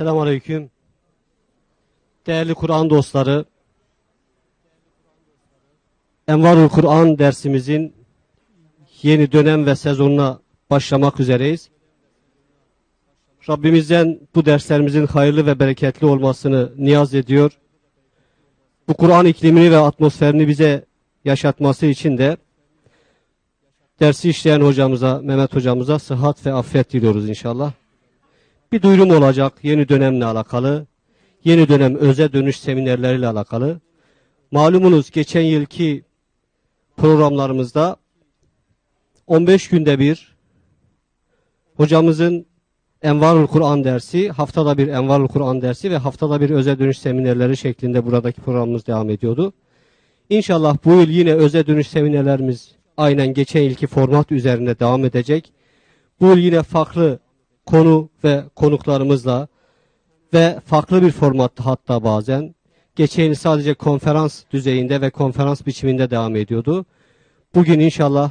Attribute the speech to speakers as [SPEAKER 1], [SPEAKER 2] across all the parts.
[SPEAKER 1] Selamun Aleyküm. Değerli Kur'an dostları, Envarul Kur'an dersimizin yeni dönem ve sezonuna başlamak üzereyiz. Rabbimizden bu derslerimizin hayırlı ve bereketli olmasını niyaz ediyor. Bu Kur'an iklimini ve atmosferini bize yaşatması için de dersi işleyen hocamıza, Mehmet hocamıza sıhhat ve afiyet diliyoruz inşallah. Bir duyurum olacak yeni dönemle alakalı. Yeni dönem öze dönüş seminerleriyle alakalı. Malumunuz geçen yılki programlarımızda 15 günde bir hocamızın Envarul Kur'an dersi, haftada bir Envarul Kur'an dersi ve haftada bir öze dönüş seminerleri şeklinde buradaki programımız devam ediyordu. İnşallah bu yıl yine öze dönüş seminerlerimiz aynen geçen yılki format üzerinde devam edecek. Bu yıl yine farklı konu ve konuklarımızla ve farklı bir formatta hatta bazen geçen sadece konferans düzeyinde ve konferans biçiminde devam ediyordu. Bugün inşallah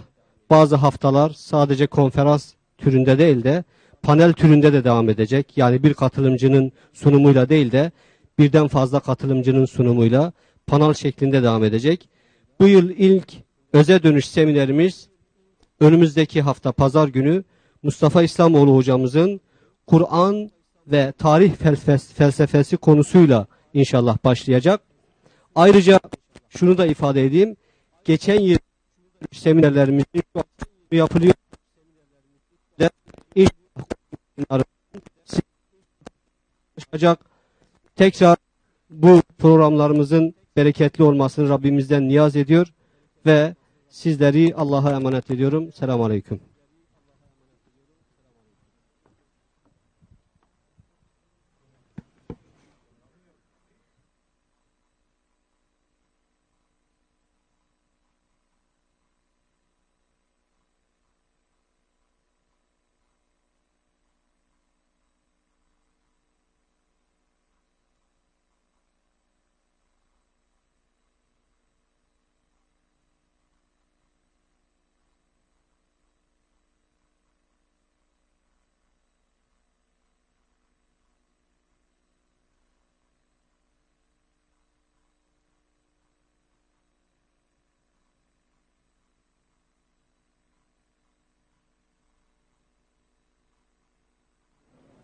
[SPEAKER 1] bazı haftalar sadece konferans türünde değil de panel türünde de devam edecek. Yani bir katılımcının sunumuyla değil de birden fazla katılımcının sunumuyla panel şeklinde devam edecek. Bu yıl ilk öze dönüş seminerimiz önümüzdeki hafta pazar günü Mustafa İslamoğlu hocamızın Kur'an ve tarih felsefesi konusuyla inşallah başlayacak. Ayrıca şunu da ifade edeyim. Geçen yıl seminerlerimiz yapılıyor. İnşallah tekrar bu programlarımızın bereketli olmasını Rabbimizden niyaz ediyor ve sizleri Allah'a emanet ediyorum. Selamun Aleyküm.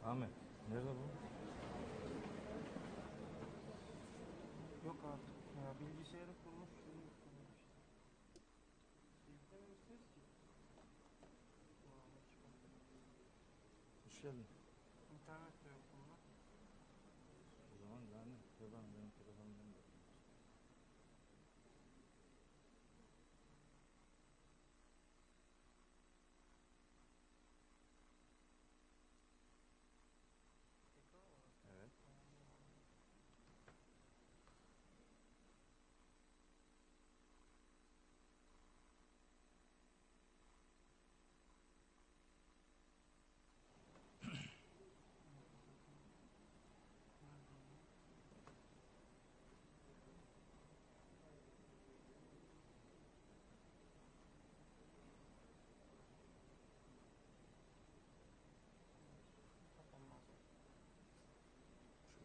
[SPEAKER 2] Ahmet, nerede bu?
[SPEAKER 3] Yok artık ya bilgisayarı kurmuş. kurmuş. Yüklememişsiniz ki.
[SPEAKER 2] Hoş geldin.
[SPEAKER 3] İnternet de yok bunda.
[SPEAKER 2] O zaman yani buradan benim telefonumdan da. Evet.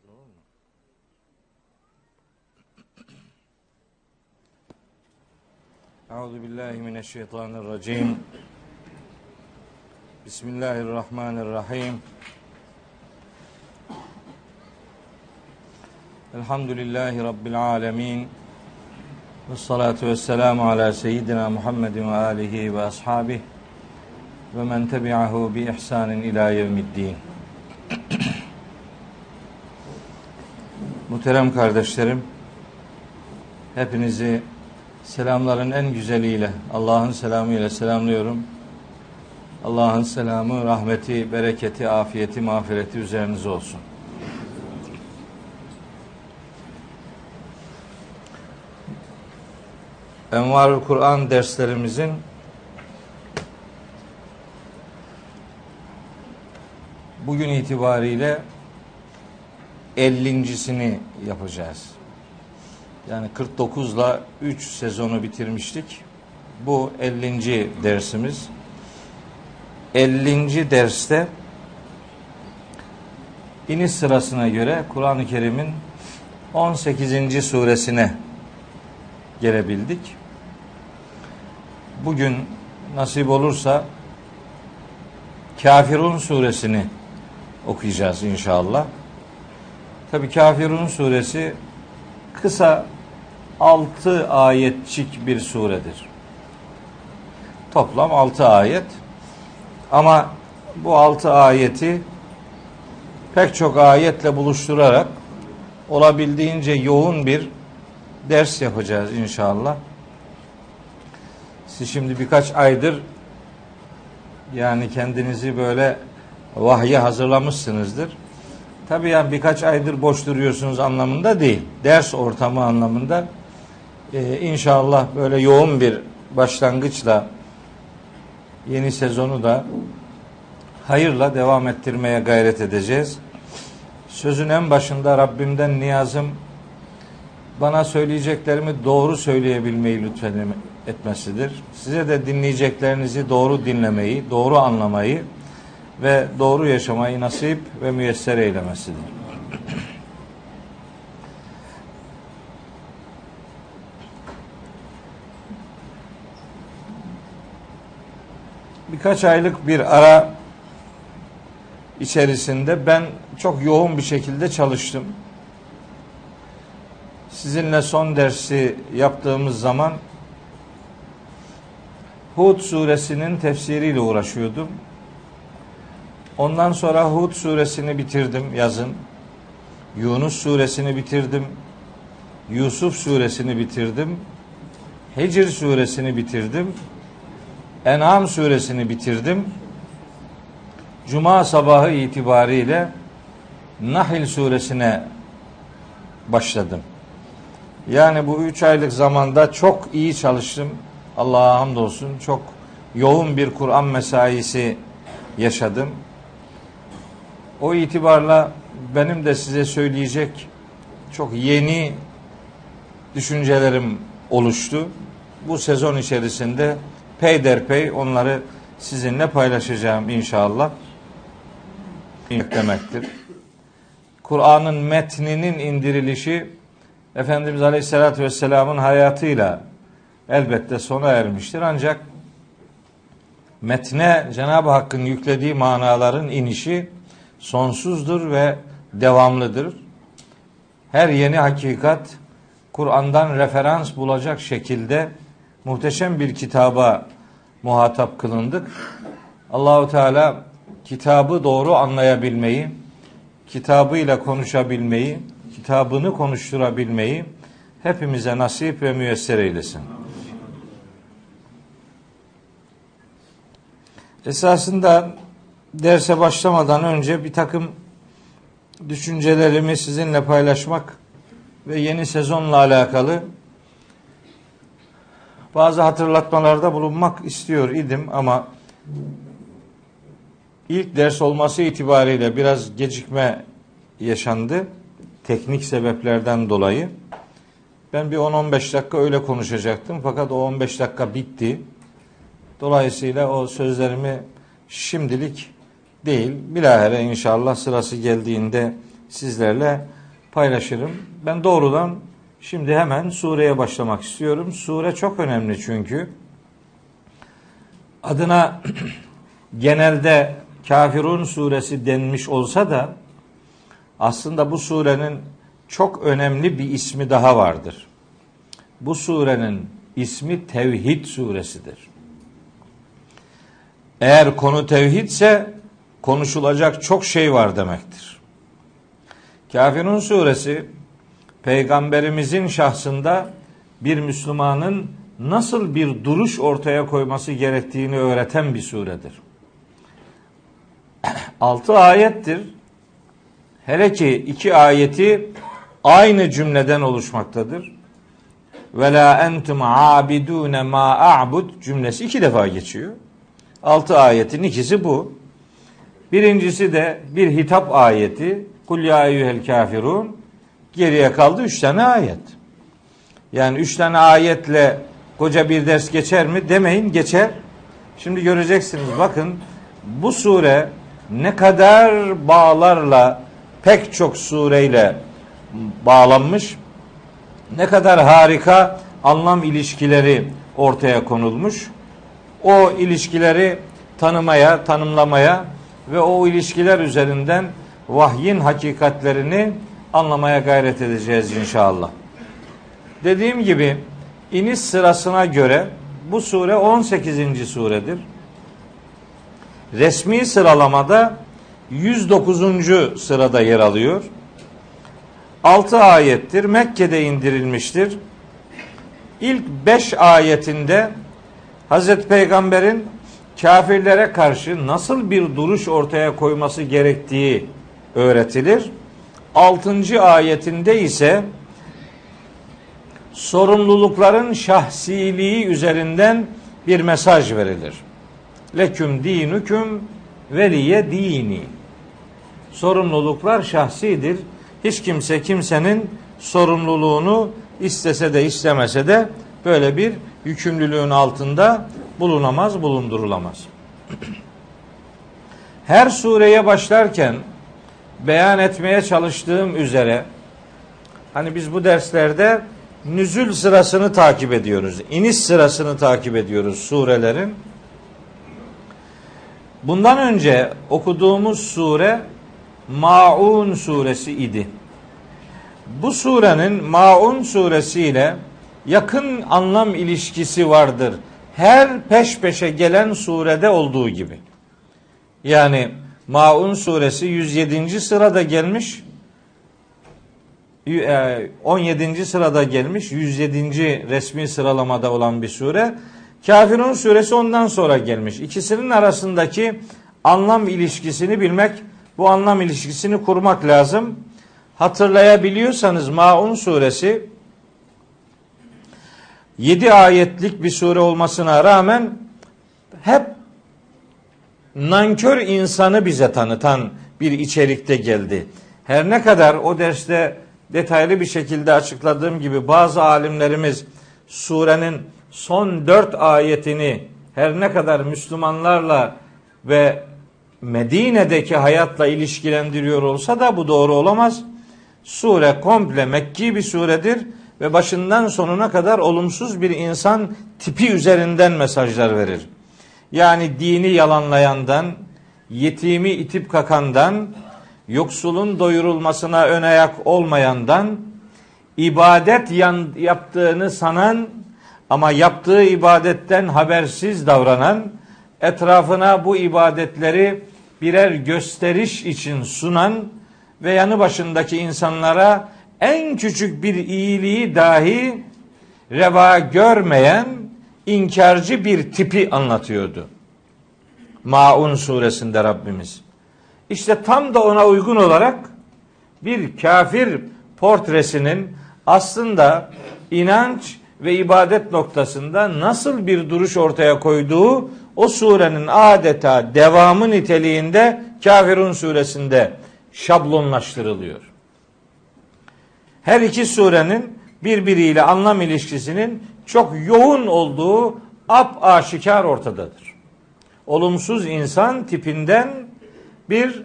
[SPEAKER 2] Şurada var mı? أعوذ بالله من الشيطان الرجيم بسم الله الرحمن الرحيم الحمد لله رب العالمين والصلاة والسلام على سيدنا محمد وآله وأصحابه ومن تبعه بإحسان إلى يوم الدين Muhterem kardeşlerim, hepinizi selamların en güzeliyle, Allah'ın selamıyla selamlıyorum. Allah'ın selamı, rahmeti, bereketi, afiyeti, mağfireti üzerinize olsun. Envarul Kur'an derslerimizin bugün itibariyle 50.sini yapacağız. Yani 49 ile 3 sezonu bitirmiştik. Bu 50. dersimiz. 50. derste iniş sırasına göre Kur'an-ı Kerim'in 18. suresine gelebildik. Bugün nasip olursa Kafirun suresini okuyacağız inşallah. Tabi Kafirun suresi kısa 6 ayetçik bir suredir. Toplam 6 ayet. Ama bu 6 ayeti pek çok ayetle buluşturarak olabildiğince yoğun bir ders yapacağız inşallah. Siz şimdi birkaç aydır yani kendinizi böyle vahye hazırlamışsınızdır. Tabii yani birkaç aydır boş duruyorsunuz anlamında değil. Ders ortamı anlamında ee, inşallah böyle yoğun bir başlangıçla yeni sezonu da hayırla devam ettirmeye gayret edeceğiz. Sözün en başında Rabbimden niyazım bana söyleyeceklerimi doğru söyleyebilmeyi lütfen etmesidir. Size de dinleyeceklerinizi doğru dinlemeyi, doğru anlamayı ve doğru yaşamayı nasip ve müyesser eylemesidir. Birkaç aylık bir ara içerisinde ben çok yoğun bir şekilde çalıştım. Sizinle son dersi yaptığımız zaman Hud suresinin tefsiriyle uğraşıyordum. Ondan sonra Hud suresini bitirdim yazın. Yunus suresini bitirdim. Yusuf suresini bitirdim. Hicr suresini bitirdim. En'am suresini bitirdim. Cuma sabahı itibariyle Nahl suresine başladım. Yani bu üç aylık zamanda çok iyi çalıştım. Allah'a hamdolsun. Çok yoğun bir Kur'an mesaisi yaşadım. O itibarla benim de size söyleyecek çok yeni düşüncelerim oluştu. Bu sezon içerisinde peyderpey onları sizinle paylaşacağım inşallah. demektir. Kur'an'ın metninin indirilişi Efendimiz Aleyhisselatü Vesselam'ın hayatıyla elbette sona ermiştir. Ancak metne Cenab-ı Hakk'ın yüklediği manaların inişi sonsuzdur ve devamlıdır. Her yeni hakikat Kur'an'dan referans bulacak şekilde muhteşem bir kitaba muhatap kılındık. Allahu Teala kitabı doğru anlayabilmeyi, kitabıyla konuşabilmeyi, kitabını konuşturabilmeyi hepimize nasip ve müyesser eylesin. Esasında derse başlamadan önce bir takım düşüncelerimi sizinle paylaşmak ve yeni sezonla alakalı bazı hatırlatmalarda bulunmak istiyor idim ama ilk ders olması itibariyle biraz gecikme yaşandı. Teknik sebeplerden dolayı. Ben bir 10-15 dakika öyle konuşacaktım fakat o 15 dakika bitti. Dolayısıyla o sözlerimi şimdilik değil bilahare inşallah sırası geldiğinde sizlerle paylaşırım. Ben doğrudan Şimdi hemen sureye başlamak istiyorum. Sure çok önemli çünkü. Adına genelde Kafirun suresi denmiş olsa da aslında bu surenin çok önemli bir ismi daha vardır. Bu surenin ismi Tevhid suresidir. Eğer konu tevhidse konuşulacak çok şey var demektir. Kafirun suresi peygamberimizin şahsında bir Müslümanın nasıl bir duruş ortaya koyması gerektiğini öğreten bir suredir. Altı ayettir. Hele ki iki ayeti aynı cümleden oluşmaktadır. Ve la entum abidune ma a'bud cümlesi iki defa geçiyor. Altı ayetin ikisi bu. Birincisi de bir hitap ayeti. Kul ya eyyuhel kafirun. Geriye kaldı üç tane ayet. Yani üç tane ayetle koca bir ders geçer mi? Demeyin geçer. Şimdi göreceksiniz bakın bu sure ne kadar bağlarla pek çok sureyle bağlanmış. Ne kadar harika anlam ilişkileri ortaya konulmuş. O ilişkileri tanımaya, tanımlamaya ve o ilişkiler üzerinden vahyin hakikatlerini anlamaya gayret edeceğiz inşallah. Dediğim gibi iniş sırasına göre bu sure 18. suredir. Resmi sıralamada 109. sırada yer alıyor. 6 ayettir. Mekke'de indirilmiştir. İlk 5 ayetinde Hazreti Peygamber'in kafirlere karşı nasıl bir duruş ortaya koyması gerektiği öğretilir. 6. ayetinde ise sorumlulukların şahsiliği üzerinden bir mesaj verilir. Leküm dinüküm veliye dini. Sorumluluklar şahsidir. Hiç kimse kimsenin sorumluluğunu istese de istemese de böyle bir yükümlülüğün altında bulunamaz, bulundurulamaz. Her sureye başlarken beyan etmeye çalıştığım üzere hani biz bu derslerde nüzül sırasını takip ediyoruz. iniş sırasını takip ediyoruz surelerin. Bundan önce okuduğumuz sure Maun suresi idi. Bu surenin Maun suresiyle yakın anlam ilişkisi vardır. Her peş peşe gelen surede olduğu gibi. Yani Maun suresi 107. sırada gelmiş. 17. E, sırada gelmiş. 107. resmi sıralamada olan bir sure. Kafirun suresi ondan sonra gelmiş. İkisinin arasındaki anlam ilişkisini bilmek, bu anlam ilişkisini kurmak lazım. Hatırlayabiliyorsanız Maun suresi 7 ayetlik bir sure olmasına rağmen hep nankör insanı bize tanıtan bir içerikte geldi. Her ne kadar o derste detaylı bir şekilde açıkladığım gibi bazı alimlerimiz surenin son dört ayetini her ne kadar Müslümanlarla ve Medine'deki hayatla ilişkilendiriyor olsa da bu doğru olamaz. Sure komple Mekki bir suredir ve başından sonuna kadar olumsuz bir insan tipi üzerinden mesajlar verir. Yani dini yalanlayandan, yetimi itip kakandan, yoksulun doyurulmasına ön ayak olmayandan, ibadet yaptığını sanan ama yaptığı ibadetten habersiz davranan, etrafına bu ibadetleri birer gösteriş için sunan ve yanı başındaki insanlara en küçük bir iyiliği dahi reva görmeyen inkarcı bir tipi anlatıyordu. Maun suresinde Rabbimiz. İşte tam da ona uygun olarak bir kafir portresinin aslında inanç ve ibadet noktasında nasıl bir duruş ortaya koyduğu o surenin adeta devamı niteliğinde Kafirun suresinde şablonlaştırılıyor. Her iki surenin birbiriyle anlam ilişkisinin çok yoğun olduğu ap aşikar ortadadır. Olumsuz insan tipinden bir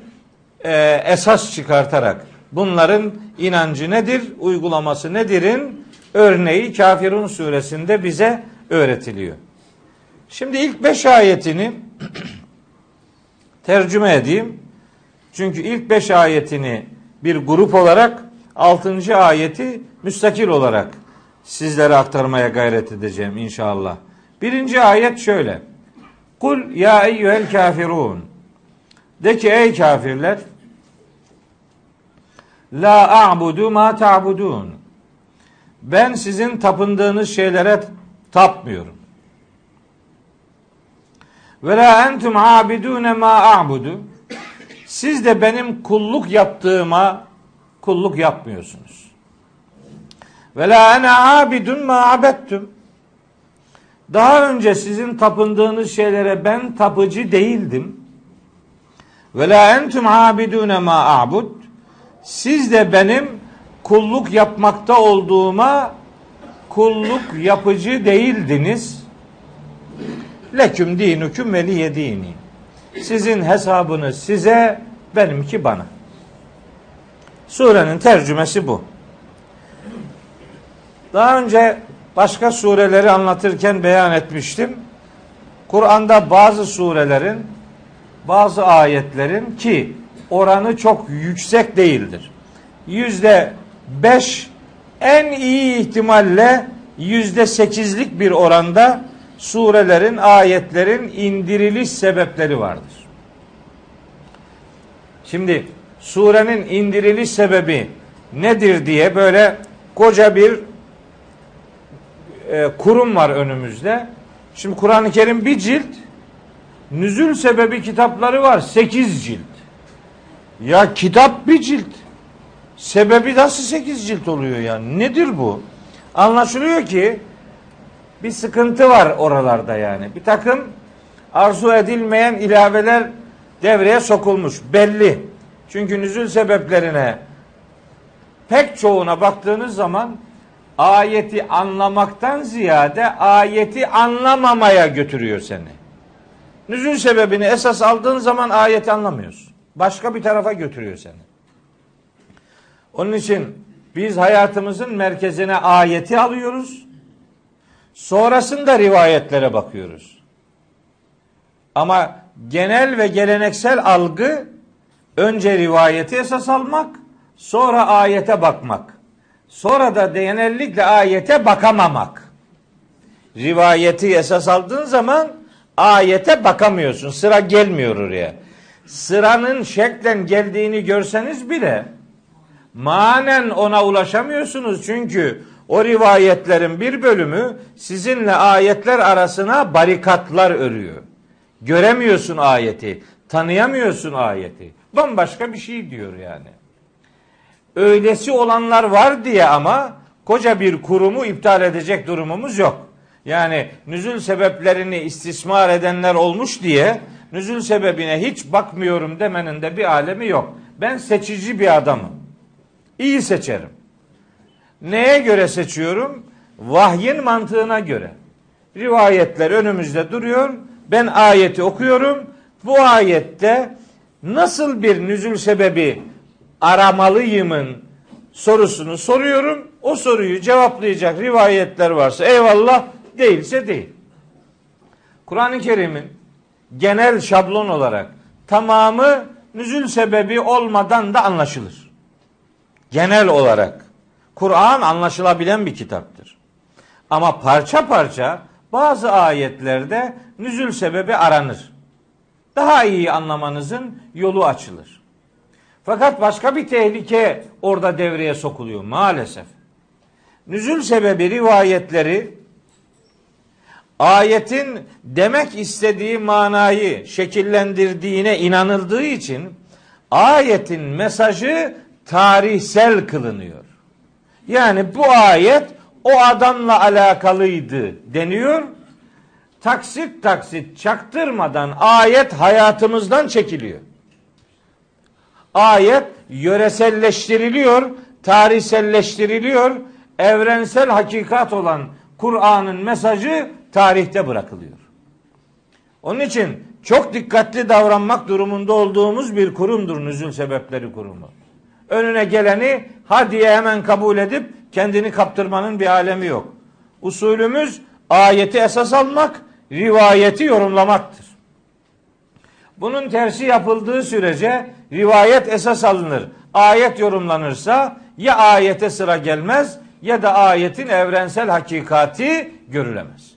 [SPEAKER 2] e, esas çıkartarak bunların inancı nedir, uygulaması nedirin örneği Kafirun suresinde bize öğretiliyor. Şimdi ilk beş ayetini tercüme edeyim. Çünkü ilk beş ayetini bir grup olarak altıncı ayeti müstakil olarak sizlere aktarmaya gayret edeceğim inşallah. Birinci ayet şöyle. Kul ya eyyuhel kafirun. De ki ey kafirler La a'budu ma ta'budun. Ben sizin tapındığınız şeylere tapmıyorum. Ve la entum abidune ma a'budu. Siz de benim kulluk yaptığıma kulluk yapmıyorsunuz. Ve la ene abidun ma abettum. Daha önce sizin tapındığınız şeylere ben tapıcı değildim. Ve la entum abidune ma a'bud. Siz de benim kulluk yapmakta olduğuma kulluk yapıcı değildiniz. Leküm dinüküm veliye dini. Sizin hesabınız size, benimki bana. Surenin tercümesi bu. Daha önce başka sureleri anlatırken beyan etmiştim. Kur'an'da bazı surelerin, bazı ayetlerin ki oranı çok yüksek değildir. Yüzde beş en iyi ihtimalle yüzde sekizlik bir oranda surelerin, ayetlerin indiriliş sebepleri vardır. Şimdi surenin indiriliş sebebi nedir diye böyle koca bir e, kurum var önümüzde. Şimdi Kur'an-ı Kerim bir cilt, nüzül sebebi kitapları var sekiz cilt. Ya kitap bir cilt. Sebebi nasıl sekiz cilt oluyor yani? Nedir bu? Anlaşılıyor ki bir sıkıntı var oralarda yani. Bir takım arzu edilmeyen ilaveler devreye sokulmuş. Belli. Çünkü nüzül sebeplerine pek çoğuna baktığınız zaman ayeti anlamaktan ziyade ayeti anlamamaya götürüyor seni. Nüzül sebebini esas aldığın zaman ayeti anlamıyorsun. Başka bir tarafa götürüyor seni. Onun için biz hayatımızın merkezine ayeti alıyoruz. Sonrasında rivayetlere bakıyoruz. Ama genel ve geleneksel algı önce rivayeti esas almak, sonra ayete bakmak. Sonra da genellikle ayete bakamamak. Rivayeti esas aldığın zaman ayete bakamıyorsun. Sıra gelmiyor oraya. Sıranın şeklen geldiğini görseniz bile manen ona ulaşamıyorsunuz. Çünkü o rivayetlerin bir bölümü sizinle ayetler arasına barikatlar örüyor. Göremiyorsun ayeti, tanıyamıyorsun ayeti. Bambaşka bir şey diyor yani. Öylesi olanlar var diye ama koca bir kurumu iptal edecek durumumuz yok. Yani nüzül sebeplerini istismar edenler olmuş diye nüzül sebebine hiç bakmıyorum demenin de bir alemi yok. Ben seçici bir adamım. İyi seçerim. Neye göre seçiyorum? Vahyin mantığına göre. Rivayetler önümüzde duruyor. Ben ayeti okuyorum. Bu ayette nasıl bir nüzül sebebi aramalıyımın sorusunu soruyorum. O soruyu cevaplayacak rivayetler varsa eyvallah değilse değil. Kur'an-ı Kerim'in genel şablon olarak tamamı nüzül sebebi olmadan da anlaşılır. Genel olarak Kur'an anlaşılabilen bir kitaptır. Ama parça parça bazı ayetlerde nüzül sebebi aranır. Daha iyi anlamanızın yolu açılır. Fakat başka bir tehlike orada devreye sokuluyor maalesef. Nüzül sebebi rivayetleri ayetin demek istediği manayı şekillendirdiğine inanıldığı için ayetin mesajı tarihsel kılınıyor. Yani bu ayet o adamla alakalıydı deniyor. Taksit taksit çaktırmadan ayet hayatımızdan çekiliyor. Ayet yöreselleştiriliyor, tarihselleştiriliyor. Evrensel hakikat olan Kur'an'ın mesajı tarihte bırakılıyor. Onun için çok dikkatli davranmak durumunda olduğumuz bir kurumdur nüzül sebepleri kurumu. Önüne geleni ha diye hemen kabul edip kendini kaptırmanın bir alemi yok. Usulümüz ayeti esas almak, rivayeti yorumlamaktır. Bunun tersi yapıldığı sürece rivayet esas alınır. Ayet yorumlanırsa ya ayete sıra gelmez ya da ayetin evrensel hakikati görülemez.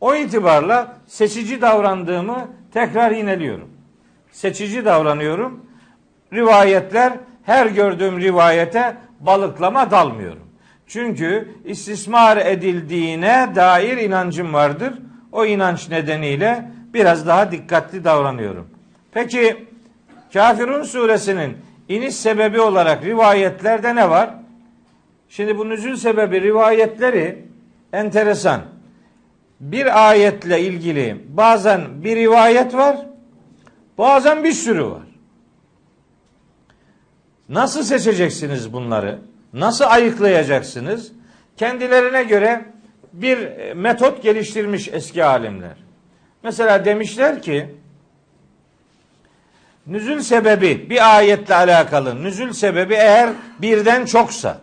[SPEAKER 2] O itibarla seçici davrandığımı tekrar yineliyorum. Seçici davranıyorum. Rivayetler her gördüğüm rivayete balıklama dalmıyorum. Çünkü istismar edildiğine dair inancım vardır. O inanç nedeniyle biraz daha dikkatli davranıyorum. Peki Kafirun suresinin iniş sebebi olarak rivayetlerde ne var? Şimdi bu nüzül sebebi rivayetleri enteresan. Bir ayetle ilgili bazen bir rivayet var, bazen bir sürü var. Nasıl seçeceksiniz bunları? Nasıl ayıklayacaksınız? Kendilerine göre bir metot geliştirmiş eski alimler. Mesela demişler ki Nüzül sebebi bir ayetle alakalı. Nüzül sebebi eğer birden çoksa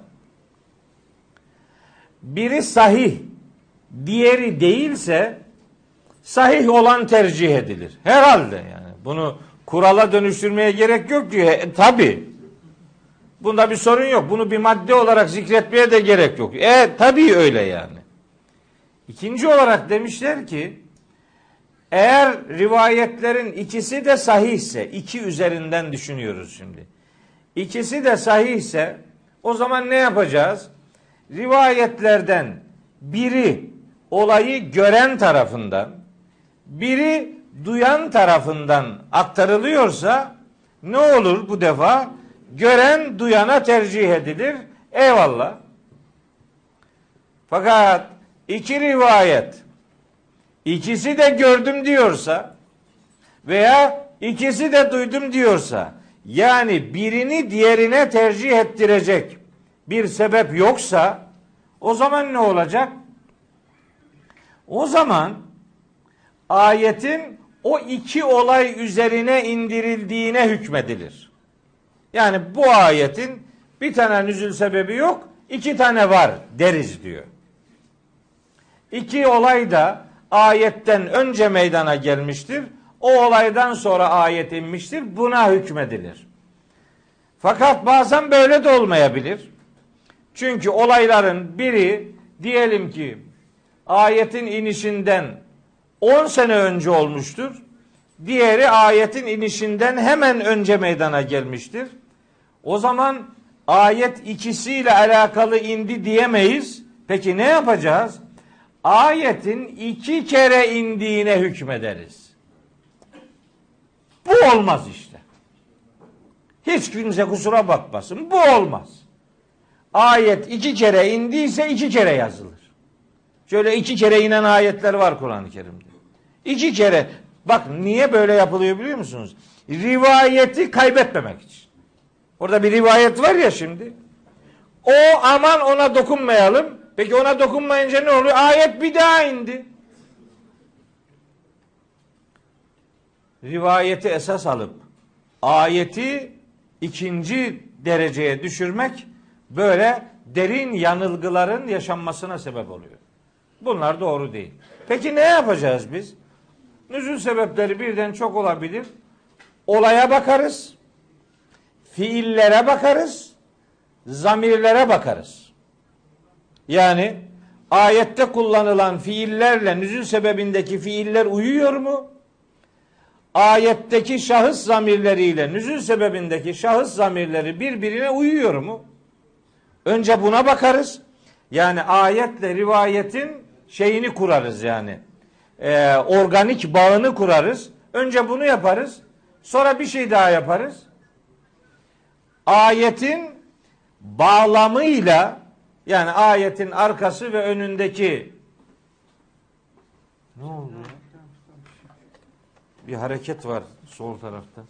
[SPEAKER 2] biri sahih, diğeri değilse sahih olan tercih edilir. Herhalde yani. Bunu kurala dönüştürmeye gerek yok ki. E, tabi. Bunda bir sorun yok. Bunu bir madde olarak zikretmeye de gerek yok. E tabii öyle yani. İkinci olarak demişler ki eğer rivayetlerin ikisi de sahihse, iki üzerinden düşünüyoruz şimdi. İkisi de sahihse o zaman ne yapacağız? Rivayetlerden biri olayı gören tarafından, biri duyan tarafından aktarılıyorsa ne olur bu defa? Gören duyana tercih edilir. Eyvallah. Fakat iki rivayet ikisi de gördüm diyorsa veya ikisi de duydum diyorsa yani birini diğerine tercih ettirecek bir sebep yoksa o zaman ne olacak? O zaman ayetin o iki olay üzerine indirildiğine hükmedilir. Yani bu ayetin bir tane nüzül sebebi yok, iki tane var deriz diyor. İki olay da ayetten önce meydana gelmiştir. O olaydan sonra ayet inmiştir. Buna hükmedilir. Fakat bazen böyle de olmayabilir. Çünkü olayların biri diyelim ki ayetin inişinden 10 sene önce olmuştur. Diğeri ayetin inişinden hemen önce meydana gelmiştir. O zaman ayet ikisiyle alakalı indi diyemeyiz. Peki ne yapacağız? Ayetin iki kere indiğine hükmederiz. Bu olmaz işte. Hiç kimse kusura bakmasın. Bu olmaz. Ayet iki kere indiyse iki kere yazılır. Şöyle iki kere inen ayetler var Kur'an-ı Kerim'de. İki kere. Bak niye böyle yapılıyor biliyor musunuz? Rivayeti kaybetmemek için. Orada bir rivayet var ya şimdi. O aman ona dokunmayalım. Peki ona dokunmayınca ne oluyor? Ayet bir daha indi. Rivayeti esas alıp ayeti ikinci dereceye düşürmek böyle derin yanılgıların yaşanmasına sebep oluyor. Bunlar doğru değil. Peki ne yapacağız biz? Nüzul sebepleri birden çok olabilir. Olaya bakarız. Fiillere bakarız. Zamirlere bakarız. Yani ayette kullanılan fiillerle nüzul sebebindeki fiiller uyuyor mu? Ayetteki şahıs zamirleriyle nüzul sebebindeki şahıs zamirleri birbirine uyuyor mu? Önce buna bakarız. Yani ayetle rivayetin şeyini kurarız yani. Ee, organik bağını kurarız. Önce bunu yaparız. Sonra bir şey daha yaparız. Ayetin bağlamıyla yani ayetin arkası ve önündeki ne oldu? Bir hareket var sol tarafta.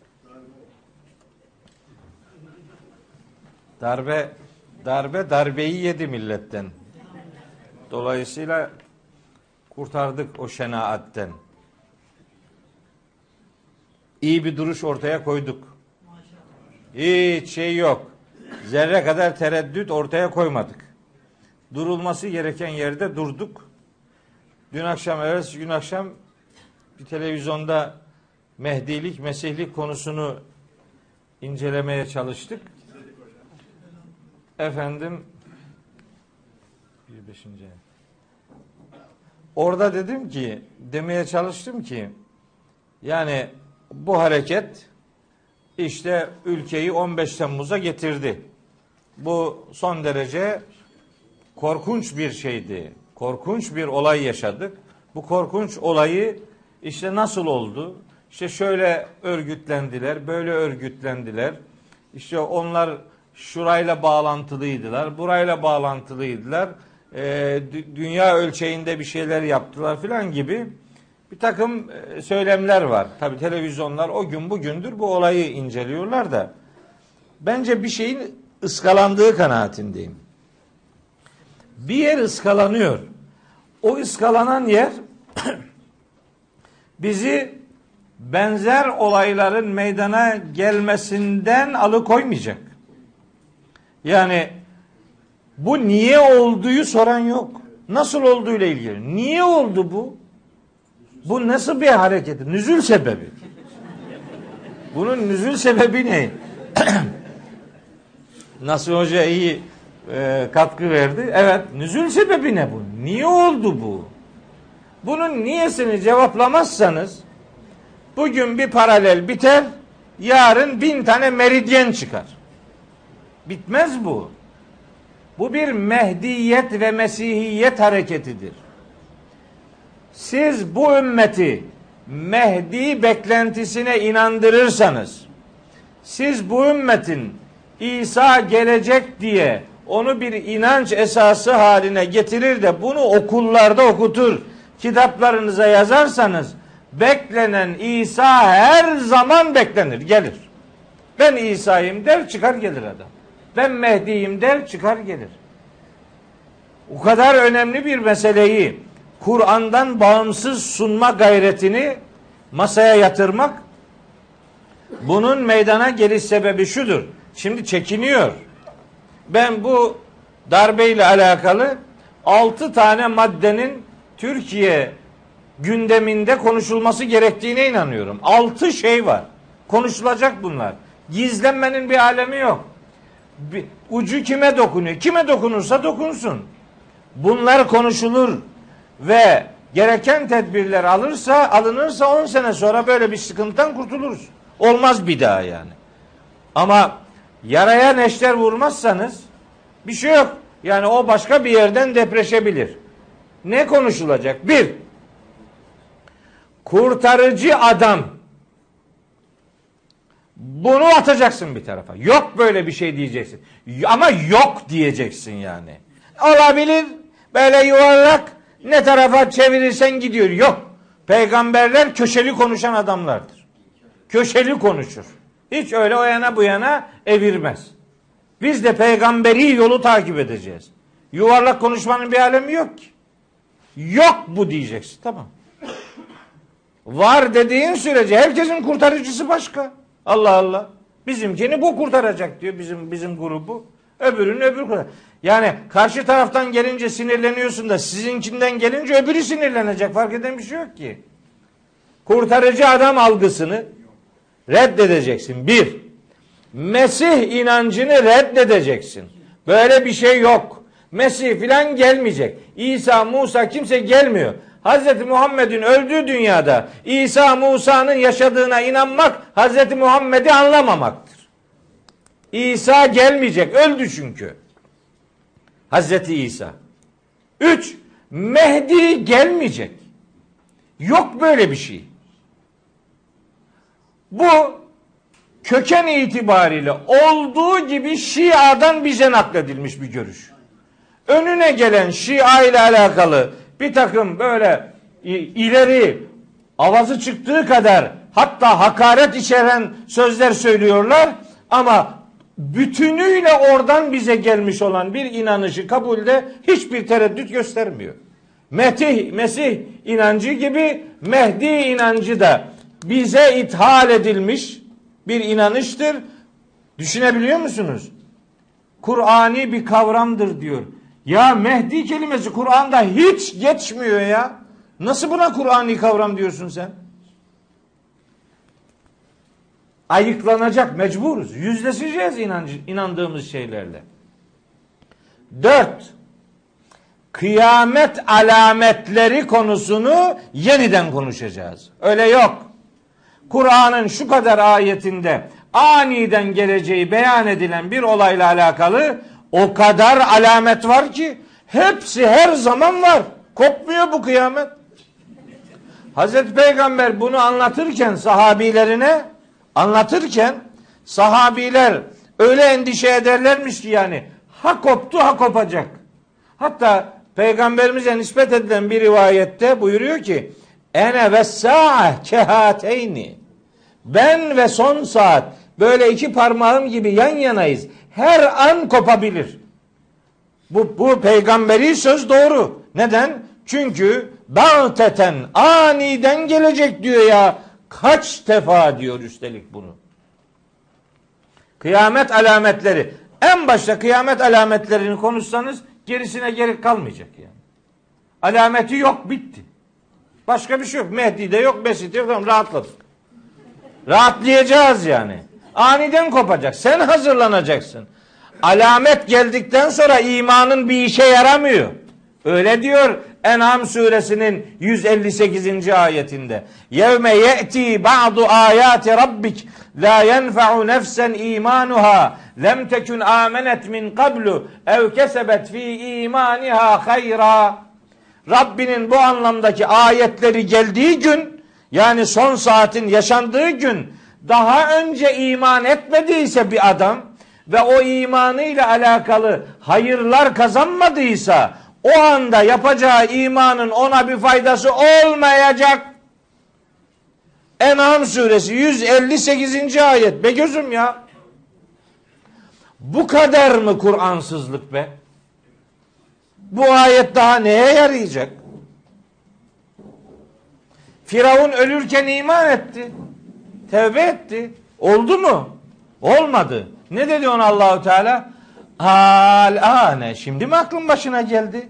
[SPEAKER 2] Darbe darbe darbeyi yedi milletten. Dolayısıyla kurtardık o şenaatten. İyi bir duruş ortaya koyduk. Hiç şey yok. Zerre kadar tereddüt ortaya koymadık. Durulması gereken yerde durduk. Dün akşam, evvelsi gün akşam bir televizyonda Mehdilik, Mesihlik konusunu incelemeye çalıştık. Efendim bir beşinci Orada dedim ki, demeye çalıştım ki yani bu hareket işte ülkeyi 15 Temmuz'a getirdi. Bu son derece korkunç bir şeydi. Korkunç bir olay yaşadık. Bu korkunç olayı işte nasıl oldu? İşte şöyle örgütlendiler, böyle örgütlendiler. İşte onlar şurayla bağlantılıydılar, burayla bağlantılıydılar. Ee, dünya ölçeğinde bir şeyler yaptılar filan gibi bir takım e, söylemler var. Tabi televizyonlar o gün bugündür bu olayı inceliyorlar da bence bir şeyin ıskalandığı kanaatindeyim. Bir yer ıskalanıyor. O ıskalanan yer bizi benzer olayların meydana gelmesinden alıkoymayacak. Yani bu niye olduğu soran yok. Nasıl olduğuyla ilgili. Niye oldu bu? Bu nasıl bir hareket? Nüzül sebebi. Bunun nüzül sebebi ne? Nasıl Hoca iyi e, katkı verdi. Evet, nüzül sebebi ne bu? Niye oldu bu? Bunun niyesini cevaplamazsanız bugün bir paralel biter, yarın bin tane meridyen çıkar. Bitmez bu. Bu bir Mehdiyet ve Mesihiyet hareketidir. Siz bu ümmeti Mehdi beklentisine inandırırsanız, siz bu ümmetin İsa gelecek diye onu bir inanç esası haline getirir de bunu okullarda okutur, kitaplarınıza yazarsanız beklenen İsa her zaman beklenir, gelir. Ben İsa'yım der çıkar gelir adam. Ben Mehdi'yim der çıkar gelir. O kadar önemli bir meseleyi Kur'an'dan bağımsız sunma gayretini masaya yatırmak bunun meydana geliş sebebi şudur. Şimdi çekiniyor. Ben bu darbeyle alakalı altı tane maddenin Türkiye gündeminde konuşulması gerektiğine inanıyorum. Altı şey var. Konuşulacak bunlar. Gizlenmenin bir alemi yok. Bir, ucu kime dokunuyor? Kime dokunursa dokunsun. Bunlar konuşulur ve gereken tedbirler alırsa alınırsa 10 sene sonra böyle bir sıkıntıdan kurtuluruz. Olmaz bir daha yani. Ama yaraya neşter vurmazsanız bir şey yok. Yani o başka bir yerden depreşebilir. Ne konuşulacak? Bir, kurtarıcı adam. Bunu atacaksın bir tarafa. Yok böyle bir şey diyeceksin. Ama yok diyeceksin yani. Olabilir. Böyle yuvarlak ne tarafa çevirirsen gidiyor. Yok. Peygamberler köşeli konuşan adamlardır. Köşeli konuşur. Hiç öyle o yana bu yana evirmez. Biz de peygamberi yolu takip edeceğiz. Yuvarlak konuşmanın bir alemi yok ki. Yok bu diyeceksin. Tamam. Var dediğin sürece herkesin kurtarıcısı başka. Allah Allah. Bizimkini bu kurtaracak diyor bizim bizim grubu. Öbürünün öbür kurtar. Yani karşı taraftan gelince sinirleniyorsun da sizinkinden gelince öbürü sinirlenecek. Fark eden bir şey yok ki. Kurtarıcı adam algısını reddedeceksin. Bir, Mesih inancını reddedeceksin. Böyle bir şey yok. Mesih filan gelmeyecek. İsa, Musa kimse gelmiyor. Hz. Muhammed'in öldüğü dünyada İsa, Musa'nın yaşadığına inanmak Hz. Muhammed'i anlamamaktır. İsa gelmeyecek. Öldü çünkü. Hz. İsa. Üç, Mehdi gelmeyecek. Yok böyle bir şey. Bu köken itibariyle olduğu gibi Şia'dan bize nakledilmiş bir görüş. Önüne gelen Şia ile alakalı bir takım böyle ileri avazı çıktığı kadar hatta hakaret içeren sözler söylüyorlar ama bütünüyle oradan bize gelmiş olan bir inanışı kabulde hiçbir tereddüt göstermiyor. Metih, Mesih inancı gibi Mehdi inancı da bize ithal edilmiş bir inanıştır. Düşünebiliyor musunuz? Kur'ani bir kavramdır diyor. Ya Mehdi kelimesi Kur'an'da hiç geçmiyor ya. Nasıl buna Kur'ani kavram diyorsun sen? Ayıklanacak mecburuz. Yüzleşeceğiz inancı, inandığımız şeylerle. Dört, kıyamet alametleri konusunu yeniden konuşacağız. Öyle yok. Kur'an'ın şu kadar ayetinde aniden geleceği beyan edilen bir olayla alakalı o kadar alamet var ki hepsi her zaman var. Kopmuyor bu kıyamet. Hazreti Peygamber bunu anlatırken sahabilerine anlatırken sahabiler öyle endişe ederlermiş ki yani ha koptu ha kopacak. Hatta peygamberimize nispet edilen bir rivayette buyuruyor ki ene ve sa'ah kehateyni ben ve son saat böyle iki parmağım gibi yan yanayız. Her an kopabilir. Bu, bu peygamberi söz doğru. Neden? Çünkü bağteten aniden gelecek diyor ya. Kaç defa diyor üstelik bunu. Kıyamet alametleri. En başta kıyamet alametlerini konuşsanız gerisine gerek kalmayacak yani. Alameti yok bitti. Başka bir şey yok. Mehdi de yok, Mesih de yok. Tamam rahatladık. Rahatlayacağız yani. Aniden kopacak. Sen hazırlanacaksın. Alamet geldikten sonra imanın bir işe yaramıyor. Öyle diyor En'am suresinin 158. ayetinde. Yevme ye'ti ba'du ayati rabbik la yenfa'u nefsen imanuha lem tekun amenet min qablu ev kesebet fi imaniha hayra. Rabbinin bu anlamdaki ayetleri geldiği gün yani son saatin yaşandığı gün daha önce iman etmediyse bir adam ve o imanıyla alakalı hayırlar kazanmadıysa o anda yapacağı imanın ona bir faydası olmayacak. En'am suresi 158. ayet. Be gözüm ya. Bu kadar mı Kur'ansızlık be? Bu ayet daha neye yarayacak? Firavun ölürken iman etti. Tevbe etti. Oldu mu? Olmadı. Ne dedi ona Allahu Teala? Alane. Şimdi mi aklın başına geldi?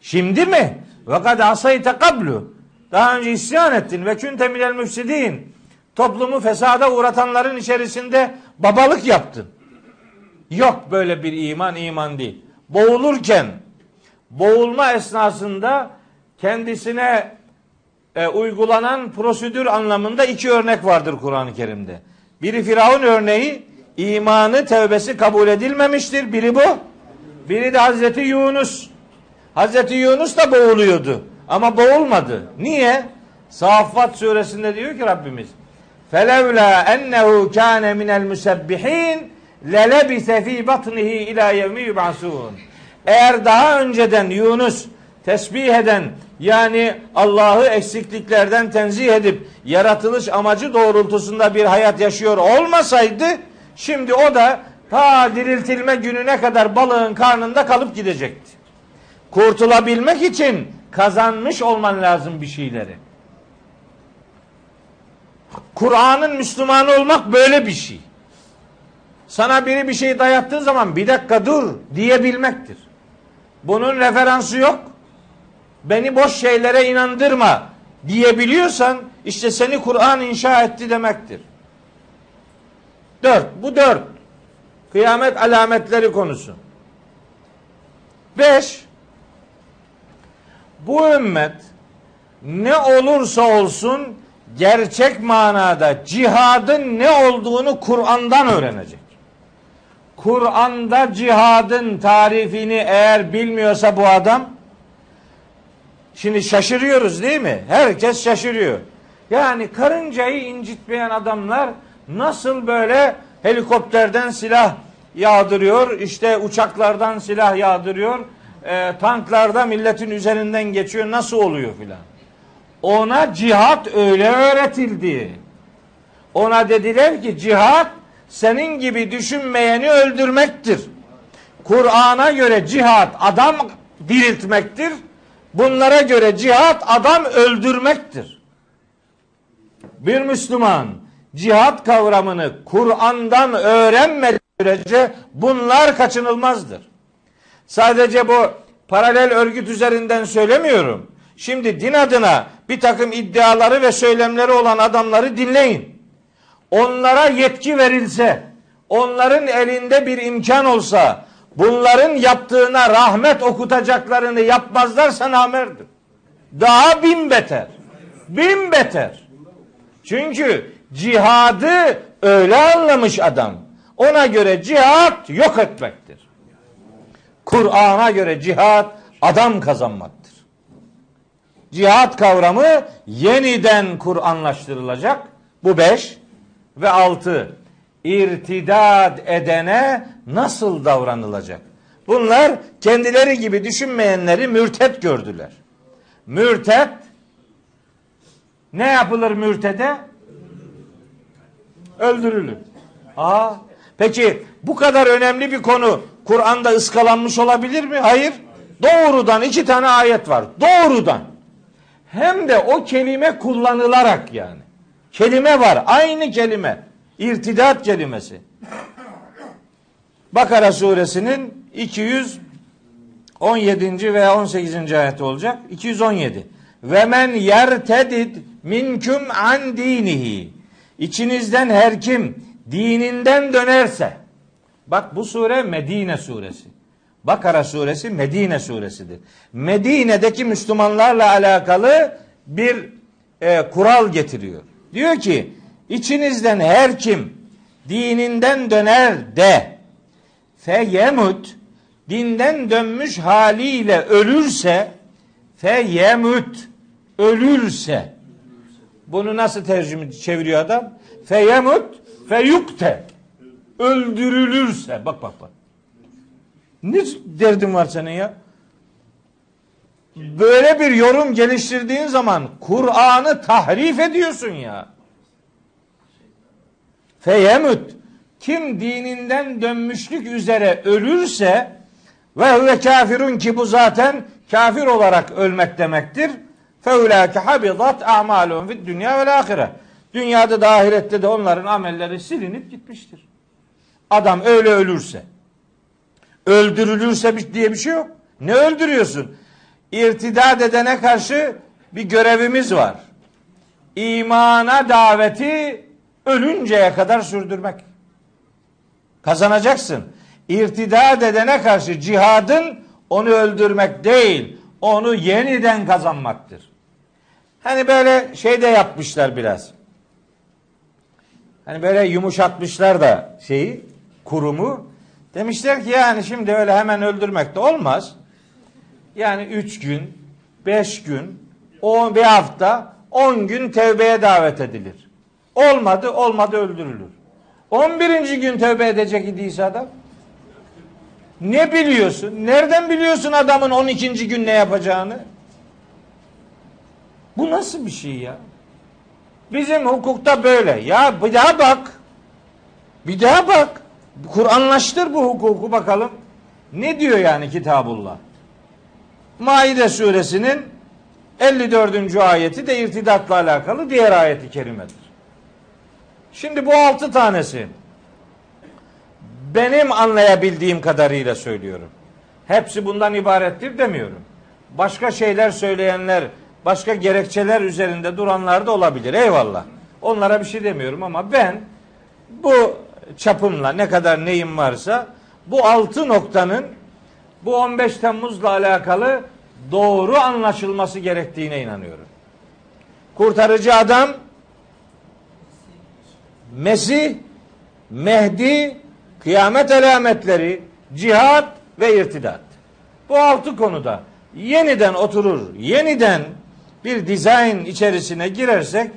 [SPEAKER 2] Şimdi mi? Ve kad asayte kablu. Daha önce isyan ettin ve künte minel müfsidin. Toplumu fesada uğratanların içerisinde babalık yaptın. Yok böyle bir iman iman değil. Boğulurken boğulma esnasında kendisine e, uygulanan prosedür anlamında iki örnek vardır Kur'an-ı Kerim'de. Biri Firavun örneği imanı tevbesi kabul edilmemiştir. Biri bu. Biri de Hazreti Yunus. Hazreti Yunus da boğuluyordu. Ama boğulmadı. Niye? Saffat suresinde diyor ki Rabbimiz felevla ennehu kâne minel musebbihin lelebise fî batnihi ilâ yevmi yub'asûn. Eğer daha önceden Yunus tesbih eden yani Allah'ı eksikliklerden tenzih edip yaratılış amacı doğrultusunda bir hayat yaşıyor olmasaydı şimdi o da ta diriltilme gününe kadar balığın karnında kalıp gidecekti. Kurtulabilmek için kazanmış olman lazım bir şeyleri. Kur'an'ın Müslümanı olmak böyle bir şey. Sana biri bir şey dayattığı zaman bir dakika dur diyebilmektir. Bunun referansı yok. Beni boş şeylere inandırma diyebiliyorsan işte seni Kur'an inşa etti demektir. Dört. Bu dört. Kıyamet alametleri konusu. Beş. Bu ümmet ne olursa olsun gerçek manada cihadın ne olduğunu Kur'an'dan öğrenecek. Kur'an'da cihadın tarifini eğer bilmiyorsa bu adam şimdi şaşırıyoruz değil mi? Herkes şaşırıyor. Yani karıncayı incitmeyen adamlar nasıl böyle helikopterden silah yağdırıyor, işte uçaklardan silah yağdırıyor, e, tanklarda milletin üzerinden geçiyor, nasıl oluyor filan. Ona cihat öyle öğretildi. Ona dediler ki cihat senin gibi düşünmeyeni öldürmektir. Kur'an'a göre cihat adam diriltmektir. Bunlara göre cihat adam öldürmektir. Bir Müslüman cihat kavramını Kur'an'dan öğrenmediği sürece bunlar kaçınılmazdır. Sadece bu paralel örgüt üzerinden söylemiyorum. Şimdi din adına bir takım iddiaları ve söylemleri olan adamları dinleyin. Onlara yetki verilse, onların elinde bir imkan olsa, bunların yaptığına rahmet okutacaklarını yapmazlarsa namerdir. Daha bin beter. Bin beter. Çünkü cihadı öyle anlamış adam. Ona göre cihat yok etmektir. Kur'an'a göre cihat adam kazanmaktır. Cihat kavramı yeniden Kur'anlaştırılacak. Bu beş ve altı. İrtidad edene nasıl davranılacak? Bunlar kendileri gibi düşünmeyenleri mürtet gördüler. Mürtet ne yapılır mürtede? Öldürülür. Aa, peki bu kadar önemli bir konu Kur'an'da ıskalanmış olabilir mi? Hayır. Doğrudan iki tane ayet var. Doğrudan. Hem de o kelime kullanılarak yani. Kelime var. Aynı kelime. İrtidat kelimesi. Bakara suresinin 217. veya 18. ayeti olacak. 217. Ve men yertedid minküm an dinihi. İçinizden her kim dininden dönerse. Bak bu sure Medine suresi. Bakara suresi Medine suresidir. Medine'deki Müslümanlarla alakalı bir e, kural getiriyor. Diyor ki içinizden her kim dininden döner de feyemut dinden dönmüş haliyle ölürse feyemut ölürse bunu nasıl tercüme çeviriyor adam? Feyemut feyukte öldürülürse bak bak bak. Ne derdin var senin ya? Böyle bir yorum geliştirdiğin zaman Kur'an'ı tahrif ediyorsun ya. Feyemut kim dininden dönmüşlük üzere ölürse ve huve kafirun ki bu zaten kafir olarak ölmek demektir. Feulâke habidat a'malun fid dünya vel ahire. Dünyada da ahirette de onların amelleri silinip gitmiştir. Adam öyle ölürse. Öldürülürse diye bir şey yok. Ne öldürüyorsun? İrtidad edene karşı bir görevimiz var. İmana daveti ölünceye kadar sürdürmek. Kazanacaksın. İrtidad edene karşı cihadın onu öldürmek değil, onu yeniden kazanmaktır. Hani böyle şey de yapmışlar biraz. Hani böyle yumuşatmışlar da şeyi, kurumu. Demişler ki yani şimdi öyle hemen öldürmek de olmaz. Yani üç gün, beş gün, on bir hafta, on gün tevbeye davet edilir. Olmadı, olmadı öldürülür. On birinci gün tövbe edecek idiyse adam. Ne biliyorsun? Nereden biliyorsun adamın 12. gün ne yapacağını? Bu nasıl bir şey ya? Bizim hukukta böyle. Ya bir daha bak. Bir daha bak. Kur'anlaştır bu hukuku bakalım. Ne diyor yani Kitabullah? Maide suresinin 54. ayeti de irtidatla alakalı diğer ayeti kerimedir. Şimdi bu altı tanesi benim anlayabildiğim kadarıyla söylüyorum. Hepsi bundan ibarettir demiyorum. Başka şeyler söyleyenler, başka gerekçeler üzerinde duranlar da olabilir. Eyvallah. Onlara bir şey demiyorum ama ben bu çapımla ne kadar neyim varsa bu altı noktanın bu 15 Temmuz'la alakalı doğru anlaşılması gerektiğine inanıyorum. Kurtarıcı adam Mesih, Mehdi, kıyamet alametleri, cihat ve irtidat. Bu altı konuda yeniden oturur, yeniden bir dizayn içerisine girersek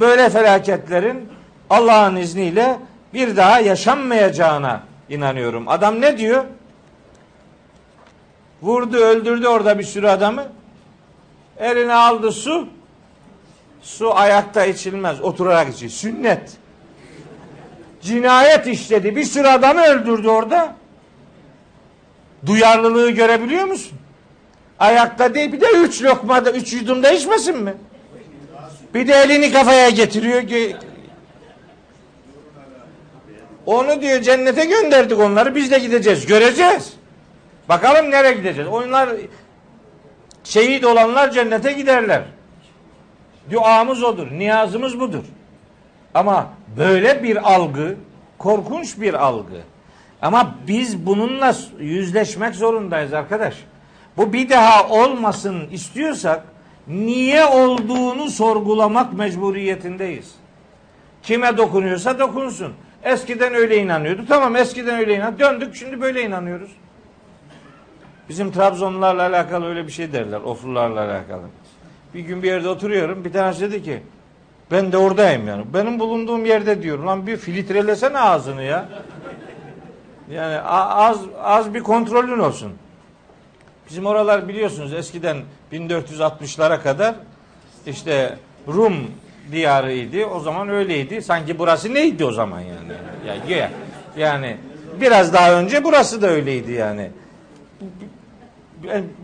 [SPEAKER 2] böyle felaketlerin Allah'ın izniyle bir daha yaşanmayacağına inanıyorum. Adam ne diyor? Vurdu, öldürdü orada bir sürü adamı. Eline aldı su. Su ayakta içilmez, oturarak içilir. Sünnet cinayet işledi. Bir sürü adamı öldürdü orada. Duyarlılığı görebiliyor musun? Ayakta değil bir de üç lokmada, üç yudumda içmesin mi? Bir de elini kafaya getiriyor. Ge- Onu diyor cennete gönderdik onları. Biz de gideceğiz. Göreceğiz. Bakalım nereye gideceğiz. Onlar şehit olanlar cennete giderler. Duamız odur. Niyazımız budur. Ama böyle bir algı korkunç bir algı. Ama biz bununla yüzleşmek zorundayız arkadaş. Bu bir daha olmasın istiyorsak niye olduğunu sorgulamak mecburiyetindeyiz. Kime dokunuyorsa dokunsun. Eskiden öyle inanıyordu. Tamam eskiden öyle inan. Döndük şimdi böyle inanıyoruz. Bizim Trabzonlularla alakalı öyle bir şey derler. Oflularla alakalı. Bir gün bir yerde oturuyorum. Bir tanesi dedi ki ben de oradayım yani. Benim bulunduğum yerde diyor. Lan bir filtrelesene ağzını ya. Yani az az bir kontrolün olsun. Bizim oralar biliyorsunuz eskiden 1460'lara kadar işte Rum diyarıydı. O zaman öyleydi. Sanki burası neydi o zaman yani? Ya, ya- yani biraz daha önce burası da öyleydi yani.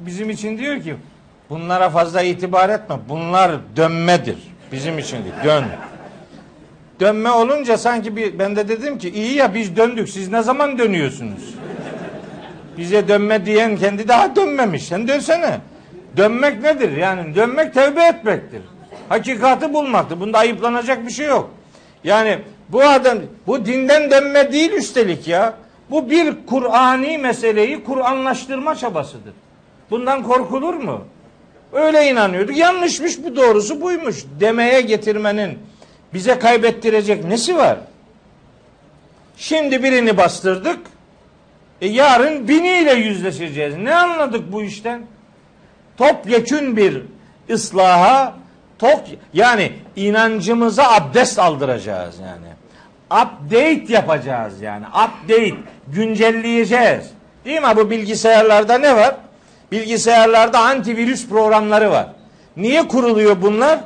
[SPEAKER 2] Bizim için diyor ki bunlara fazla itibar etme. Bunlar dönmedir. Bizim için değil. Dön. dönme olunca sanki bir ben de dedim ki iyi ya biz döndük. Siz ne zaman dönüyorsunuz? Bize dönme diyen kendi daha dönmemiş. Sen dönsene. Dönmek nedir? Yani dönmek tevbe etmektir. Hakikati bulmaktır. Bunda ayıplanacak bir şey yok. Yani bu adam bu dinden dönme değil üstelik ya. Bu bir Kur'ani meseleyi Kur'anlaştırma çabasıdır. Bundan korkulur mu? Öyle inanıyorduk. Yanlışmış bu doğrusu buymuş. Demeye getirmenin bize kaybettirecek nesi var? Şimdi birini bastırdık. E yarın biniyle yüzleşeceğiz. Ne anladık bu işten? Topyekün bir ıslaha top yani inancımıza abdest aldıracağız yani. Update yapacağız yani. Update güncelleyeceğiz. Değil mi? Bu bilgisayarlarda ne var? Bilgisayarlarda antivirüs programları var. Niye kuruluyor bunlar?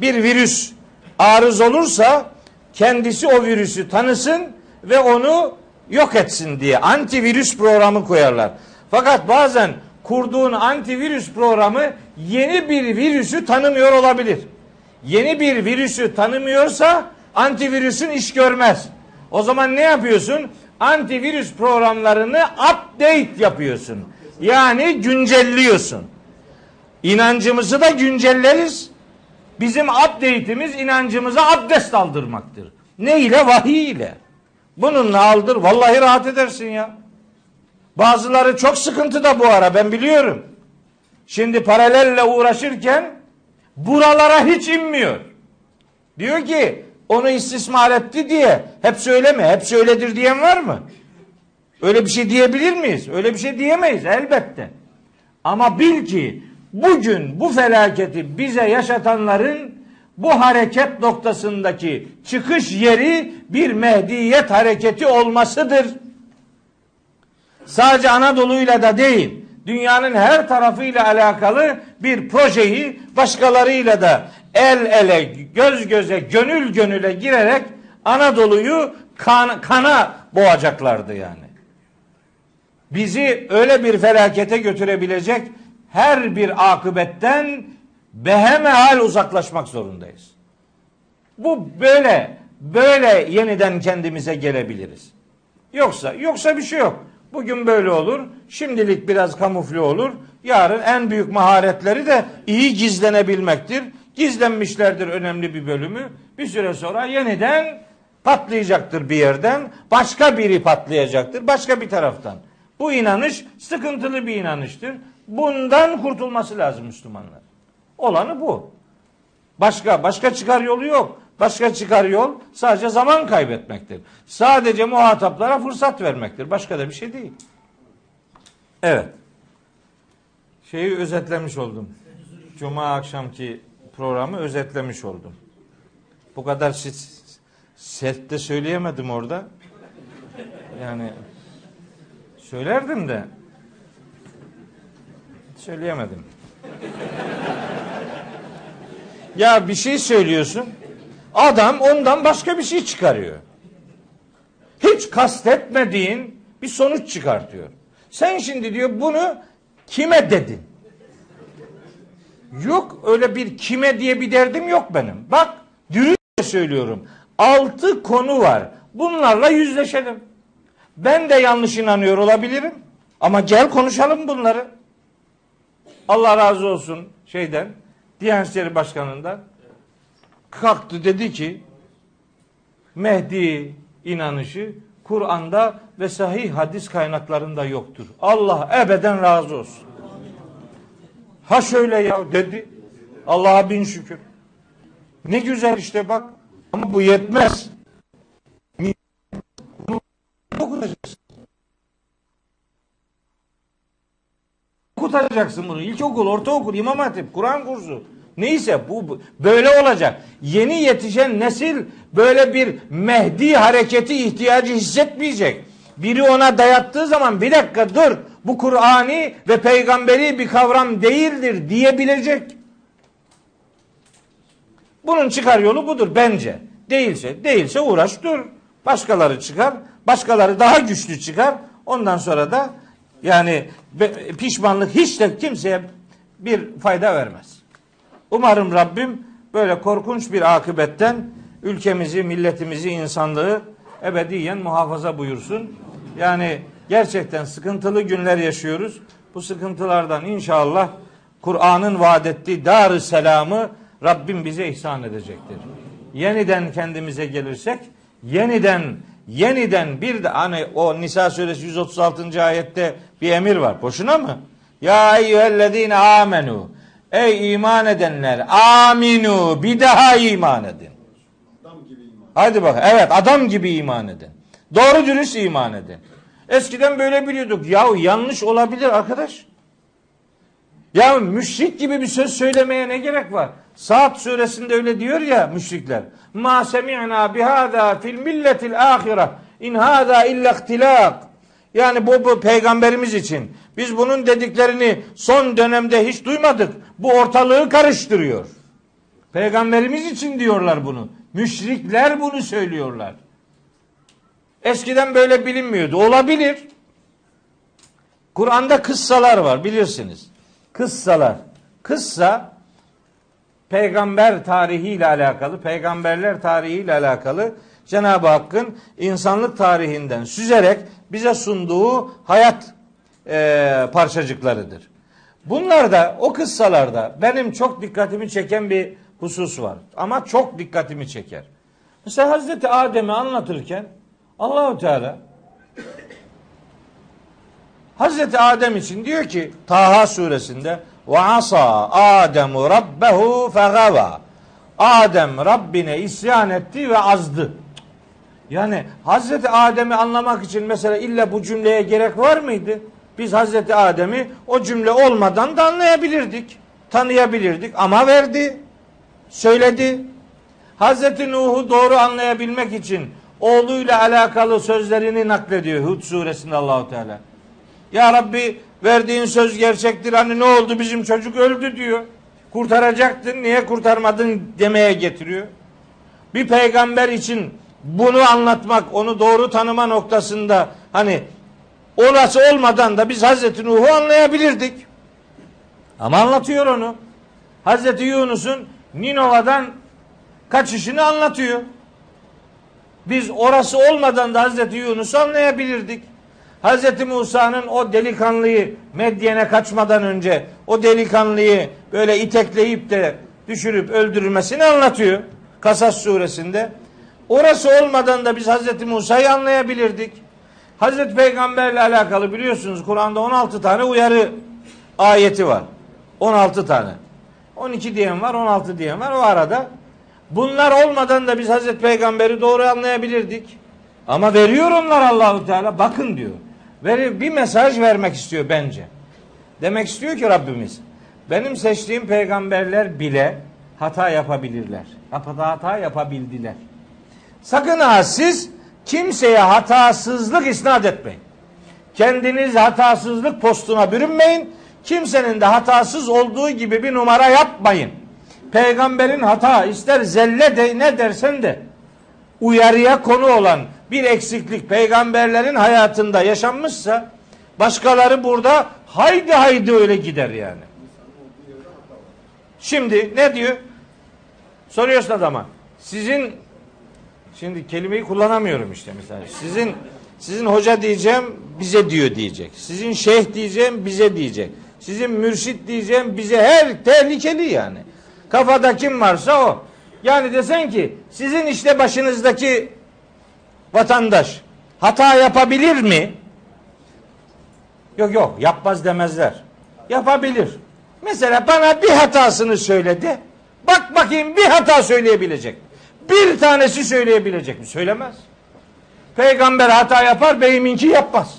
[SPEAKER 2] Bir virüs arız olursa kendisi o virüsü tanısın ve onu yok etsin diye antivirüs programı koyarlar. Fakat bazen kurduğun antivirüs programı yeni bir virüsü tanımıyor olabilir. Yeni bir virüsü tanımıyorsa antivirüsün iş görmez. O zaman ne yapıyorsun? Antivirüs programlarını update yapıyorsun. Yani güncelliyorsun. İnancımızı da güncelleriz. Bizim update'imiz inancımıza abdest aldırmaktır. Ne ile? Vahiy ile. Bununla aldır. Vallahi rahat edersin ya. Bazıları çok sıkıntıda bu ara ben biliyorum. Şimdi paralelle uğraşırken buralara hiç inmiyor. Diyor ki onu istismar etti diye hep söyleme, hep söyledir diyen var mı? Öyle bir şey diyebilir miyiz? Öyle bir şey diyemeyiz elbette. Ama bil ki bugün bu felaketi bize yaşatanların bu hareket noktasındaki çıkış yeri bir mehdiyet hareketi olmasıdır. Sadece Anadolu'yla da değil, dünyanın her tarafıyla alakalı bir projeyi başkalarıyla da el ele, göz göze, gönül gönüle girerek Anadolu'yu kan, kana boğacaklardı yani. Bizi öyle bir felakete götürebilecek her bir akıbetten behemehal uzaklaşmak zorundayız. Bu böyle böyle yeniden kendimize gelebiliriz. Yoksa yoksa bir şey yok. Bugün böyle olur. Şimdilik biraz kamufle olur. Yarın en büyük maharetleri de iyi gizlenebilmektir. Gizlenmişlerdir önemli bir bölümü. Bir süre sonra yeniden patlayacaktır bir yerden. Başka biri patlayacaktır başka bir taraftan. Bu inanış sıkıntılı bir inanıştır. Bundan kurtulması lazım Müslümanlar. Olanı bu. Başka başka çıkar yolu yok. Başka çıkar yol sadece zaman kaybetmektir. Sadece muhataplara fırsat vermektir. Başka da bir şey değil. Evet. Şeyi özetlemiş oldum. Cuma akşamki programı özetlemiş oldum. Bu kadar sette söyleyemedim orada. Yani söylerdim de söyleyemedim. Ya bir şey söylüyorsun. Adam ondan başka bir şey çıkarıyor. Hiç kastetmediğin bir sonuç çıkartıyor. Sen şimdi diyor bunu kime dedin? Yok öyle bir kime diye bir derdim yok benim. Bak dürüstçe söylüyorum. Altı konu var. Bunlarla yüzleşelim. Ben de yanlış inanıyor olabilirim. Ama gel konuşalım bunları. Allah razı olsun şeyden, Diyanet İşleri Başkanı'ndan kalktı dedi ki Mehdi inanışı Kur'an'da ve sahih hadis kaynaklarında yoktur. Allah ebeden razı olsun. Ha şöyle ya dedi. Allah'a bin şükür. Ne güzel işte bak. Ama bu yetmez. Okutacaksın. Okutacaksın bunu. İlkokul, ortaokul, imam hatip, Kur'an kursu. Neyse bu böyle olacak. Yeni yetişen nesil böyle bir Mehdi hareketi ihtiyacı hissetmeyecek. Biri ona dayattığı zaman bir dakika dur bu Kur'ani ve peygamberi bir kavram değildir diyebilecek. Bunun çıkar yolu budur bence. Değilse, değilse uğraş dur. Başkaları çıkar, başkaları daha güçlü çıkar. Ondan sonra da yani pişmanlık hiç de kimseye bir fayda vermez. Umarım Rabbim böyle korkunç bir akıbetten ülkemizi, milletimizi, insanlığı ebediyen muhafaza buyursun. Yani gerçekten sıkıntılı günler yaşıyoruz. Bu sıkıntılardan inşallah Kur'an'ın vaat ettiği dar selamı Rabbim bize ihsan edecektir. Yeniden kendimize gelirsek, yeniden yeniden bir de hani o Nisa suresi 136. ayette bir emir var. Boşuna mı? Ya eyyühellezine amenu. Ey iman edenler aminu bir daha iman edin. Hadi bak evet adam gibi iman edin. Doğru dürüst iman edin. Eskiden böyle biliyorduk. Yahu yanlış olabilir arkadaş. Ya müşrik gibi bir söz söylemeye ne gerek var? Saat suresinde öyle diyor ya müşrikler. Ma semi'na bihada fil milletil ahire in hada illa ihtilak. Yani bu, bu peygamberimiz için. Biz bunun dediklerini son dönemde hiç duymadık. Bu ortalığı karıştırıyor. Peygamberimiz için diyorlar bunu. Müşrikler bunu söylüyorlar. Eskiden böyle bilinmiyordu. Olabilir. Kur'an'da kıssalar var bilirsiniz. Kıssalar. Kıssa peygamber tarihiyle alakalı, peygamberler tarihiyle alakalı Cenab-ı Hakk'ın insanlık tarihinden süzerek bize sunduğu hayat e, parçacıklarıdır. Bunlarda, o kıssalarda benim çok dikkatimi çeken bir husus var. Ama çok dikkatimi çeker. Mesela Hazreti Adem'i anlatırken Allahu Teala Hazreti Adem için diyor ki Taha suresinde ve asa Ademu rabbehu fegava. Adem Rabbine isyan etti ve azdı. Yani Hazreti Adem'i anlamak için mesela illa bu cümleye gerek var mıydı? Biz Hazreti Adem'i o cümle olmadan da anlayabilirdik. Tanıyabilirdik ama verdi. Söyledi. Hazreti Nuh'u doğru anlayabilmek için oğluyla alakalı sözlerini naklediyor Hud suresinde Allahu Teala. Ya Rabbi verdiğin söz gerçektir. Hani ne oldu bizim çocuk öldü diyor. Kurtaracaktın niye kurtarmadın demeye getiriyor. Bir peygamber için bunu anlatmak, onu doğru tanıma noktasında hani orası olmadan da biz Hazreti Nuh'u anlayabilirdik. Ama anlatıyor onu. Hazreti Yunus'un Ninova'dan kaçışını anlatıyor. Biz orası olmadan da Hazreti Yunus'u anlayabilirdik. Hazreti Musa'nın o delikanlıyı Medyen'e kaçmadan önce o delikanlıyı böyle itekleyip de düşürüp öldürmesini anlatıyor. Kasas suresinde. Orası olmadan da biz Hazreti Musa'yı anlayabilirdik. Hazreti Peygamberle alakalı biliyorsunuz Kur'an'da 16 tane uyarı ayeti var. 16 tane. 12 diyen var, 16 diyen var o arada. Bunlar olmadan da biz Hazreti Peygamber'i doğru anlayabilirdik. Ama veriyor onlar Allahu Teala. Bakın diyor. Veri bir mesaj vermek istiyor bence. Demek istiyor ki Rabbimiz benim seçtiğim peygamberler bile hata yapabilirler. Hata, hata yapabildiler. Sakın ha siz kimseye hatasızlık isnat etmeyin. Kendiniz hatasızlık postuna bürünmeyin. Kimsenin de hatasız olduğu gibi bir numara yapmayın. Peygamberin hata ister zelle de ne dersen de uyarıya konu olan bir eksiklik peygamberlerin hayatında yaşanmışsa başkaları burada haydi haydi öyle gider yani. Şimdi ne diyor? Soruyorsun adama. Sizin şimdi kelimeyi kullanamıyorum işte mesela. Sizin sizin hoca diyeceğim bize diyor diyecek. Sizin şeyh diyeceğim bize diyecek. Sizin mürşit diyeceğim bize her tehlikeli yani. Kafada kim varsa o. Yani desen ki sizin işte başınızdaki vatandaş hata yapabilir mi? Yok yok yapmaz demezler. Yapabilir. Mesela bana bir hatasını söyledi. Bak bakayım bir hata söyleyebilecek. Bir tanesi söyleyebilecek mi? Söylemez. Peygamber hata yapar, beyiminki yapmaz.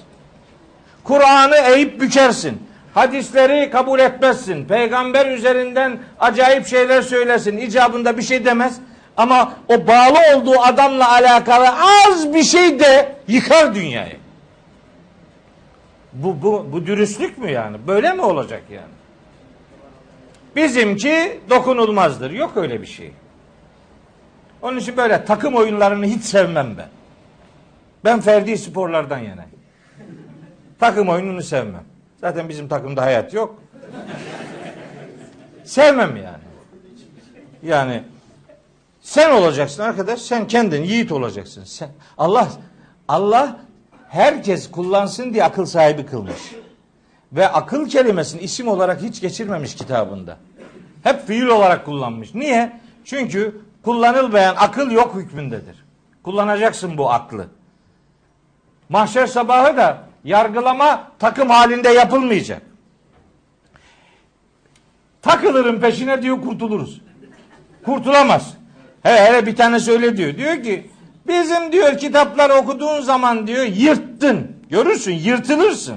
[SPEAKER 2] Kur'an'ı eğip bükersin. Hadisleri kabul etmezsin. Peygamber üzerinden acayip şeyler söylesin. İcabında bir şey demez. Ama o bağlı olduğu adamla alakalı az bir şey de yıkar dünyayı. Bu, bu, bu dürüstlük mü yani? Böyle mi olacak yani? Bizimki dokunulmazdır. Yok öyle bir şey. Onun için böyle takım oyunlarını hiç sevmem ben. Ben ferdi sporlardan yanayım. Takım oyununu sevmem. Zaten bizim takımda hayat yok. Sevmem yani. Yani Sen olacaksın arkadaş. Sen kendin yiğit olacaksın. Sen Allah Allah herkes kullansın diye akıl sahibi kılmış. Ve akıl kelimesini isim olarak hiç geçirmemiş kitabında. Hep fiil olarak kullanmış. Niye? Çünkü kullanılmayan akıl yok hükmündedir. Kullanacaksın bu aklı. Mahşer sabahı da yargılama takım halinde yapılmayacak. Takılırım peşine diyor kurtuluruz. Kurtulamaz. He, hele bir tanesi öyle diyor. Diyor ki bizim diyor kitapları okuduğun zaman diyor yırttın. Görürsün yırtılırsın.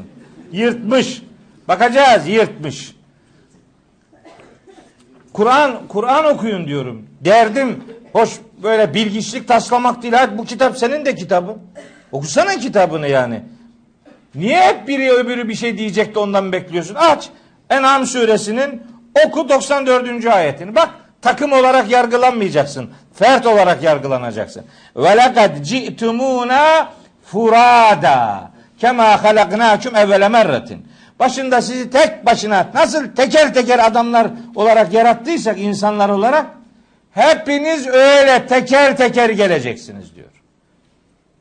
[SPEAKER 2] Yırtmış. Bakacağız yırtmış. Kur'an Kur'an okuyun diyorum. Derdim hoş böyle bilgiçlik taslamak değil. Hadi bu kitap senin de kitabın. Okusana kitabını yani. Niye hep biri öbürü bir şey diyecek de ondan bekliyorsun? Aç. En'am suresinin oku 94. ayetini. Bak takım olarak yargılanmayacaksın. Fert olarak yargılanacaksın. Ve lekad ci'tumuna furada kema halaknakum evvele merretin. Başında sizi tek başına nasıl teker teker adamlar olarak yarattıysak insanlar olarak hepiniz öyle teker teker geleceksiniz diyor.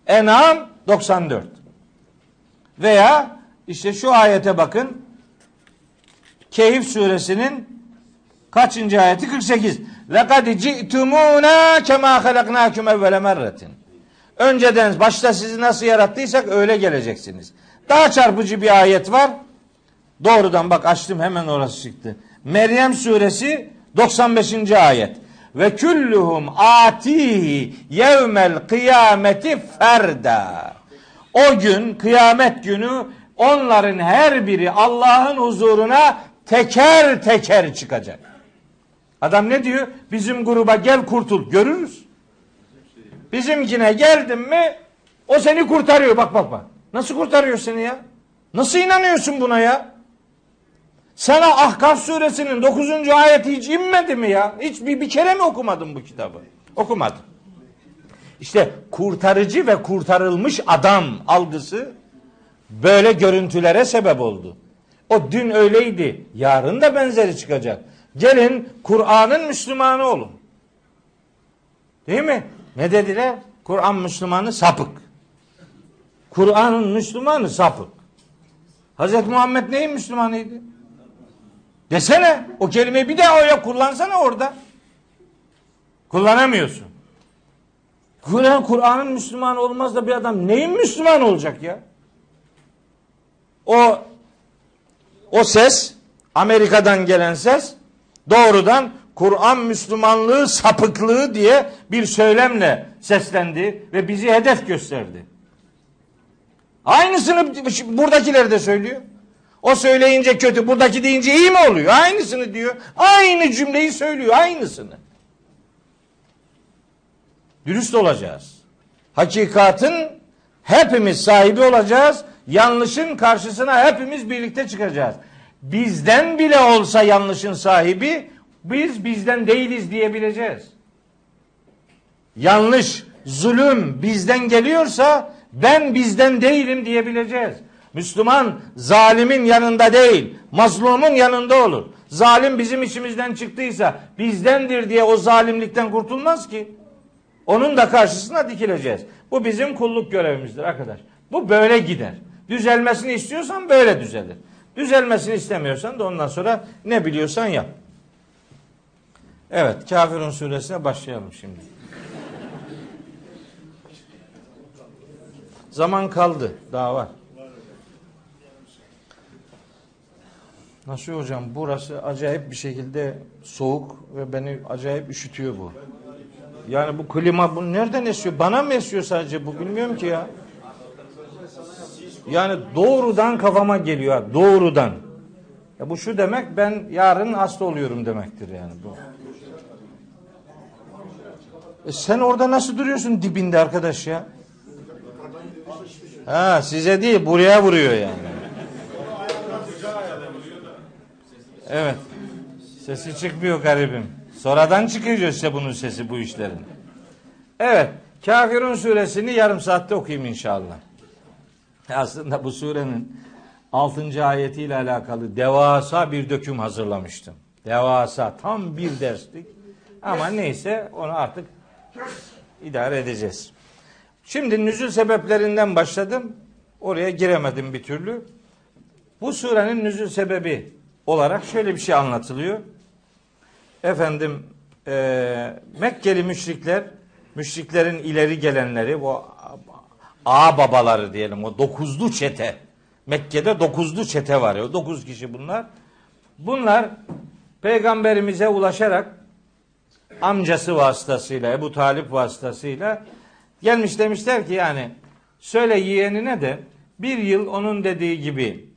[SPEAKER 2] En'am 94. Veya işte şu ayete bakın. Keyif suresinin kaçıncı ayeti? 48. Lekad ci'tumuna kema halaknakum evvele merretin. Önceden başta sizi nasıl yarattıysak öyle geleceksiniz. Daha çarpıcı bir ayet var. Doğrudan bak açtım hemen orası çıktı. Meryem suresi 95. ayet. Ve külluhum atihi yevmel kıyameti ferda. O gün kıyamet günü onların her biri Allah'ın huzuruna teker teker çıkacak. Adam ne diyor? Bizim gruba gel kurtul. Görürüz. Bizimkine geldin mi o seni kurtarıyor. Bak bak bak. Nasıl kurtarıyor seni ya? Nasıl inanıyorsun buna ya? Sana Ahkaf suresinin 9. ayeti hiç inmedi mi ya? Hiç bir, bir kere mi okumadın bu kitabı? Okumadım. İşte kurtarıcı ve kurtarılmış adam algısı böyle görüntülere sebep oldu. O dün öyleydi. Yarın da benzeri çıkacak. Gelin Kur'an'ın Müslümanı olun. Değil mi? Ne dediler? Kur'an Müslümanı sapık. Kur'an'ın Müslümanı sapık. Hazreti Muhammed neyin Müslümanıydı? Desene. O kelimeyi bir daha öyle kullansana orada. Kullanamıyorsun. Kur'an Kur'an'ın Müslüman olmaz da bir adam neyin Müslüman olacak ya? O o ses Amerika'dan gelen ses doğrudan Kur'an Müslümanlığı sapıklığı diye bir söylemle seslendi ve bizi hedef gösterdi. Aynısını buradakiler de söylüyor. O söyleyince kötü, buradaki deyince iyi mi oluyor? Aynısını diyor. Aynı cümleyi söylüyor, aynısını. Dürüst olacağız. Hakikatın hepimiz sahibi olacağız. Yanlışın karşısına hepimiz birlikte çıkacağız. Bizden bile olsa yanlışın sahibi, biz bizden değiliz diyebileceğiz. Yanlış, zulüm bizden geliyorsa ben bizden değilim diyebileceğiz. Müslüman zalimin yanında değil, mazlumun yanında olur. Zalim bizim içimizden çıktıysa bizdendir diye o zalimlikten kurtulmaz ki. Onun da karşısına dikileceğiz. Bu bizim kulluk görevimizdir arkadaş. Bu böyle gider. Düzelmesini istiyorsan böyle düzelir. Düzelmesini istemiyorsan da ondan sonra ne biliyorsan yap. Evet, Kafirun suresine başlayalım şimdi. Zaman kaldı, daha var. Nasıl hocam? Burası acayip bir şekilde soğuk ve beni acayip üşütüyor bu. Yani bu klima bu nereden esiyor? Bana mı esiyor sadece bu? Bilmiyorum ki ya. Yani doğrudan kafama geliyor. Doğrudan. Ya bu şu demek ben yarın hasta oluyorum demektir yani bu. E sen orada nasıl duruyorsun dibinde arkadaş ya? Ha size değil buraya vuruyor yani. Evet. Sesi çıkmıyor garibim. Sonradan çıkıyor işte bunun sesi bu işlerin. Evet. Kafirun suresini yarım saatte okuyayım inşallah. Aslında bu surenin 6. ayetiyle alakalı devasa bir döküm hazırlamıştım. Devasa tam bir derslik. Ama neyse onu artık İdare edeceğiz. Şimdi nüzul sebeplerinden başladım. Oraya giremedim bir türlü. Bu surenin nüzul sebebi olarak şöyle bir şey anlatılıyor. Efendim e, Mekkeli müşrikler, müşriklerin ileri gelenleri, bu ağa babaları diyelim, o dokuzlu çete. Mekke'de dokuzlu çete var ya, o dokuz kişi bunlar. Bunlar peygamberimize ulaşarak amcası vasıtasıyla, Ebu Talip vasıtasıyla gelmiş demişler ki yani söyle yeğenine de bir yıl onun dediği gibi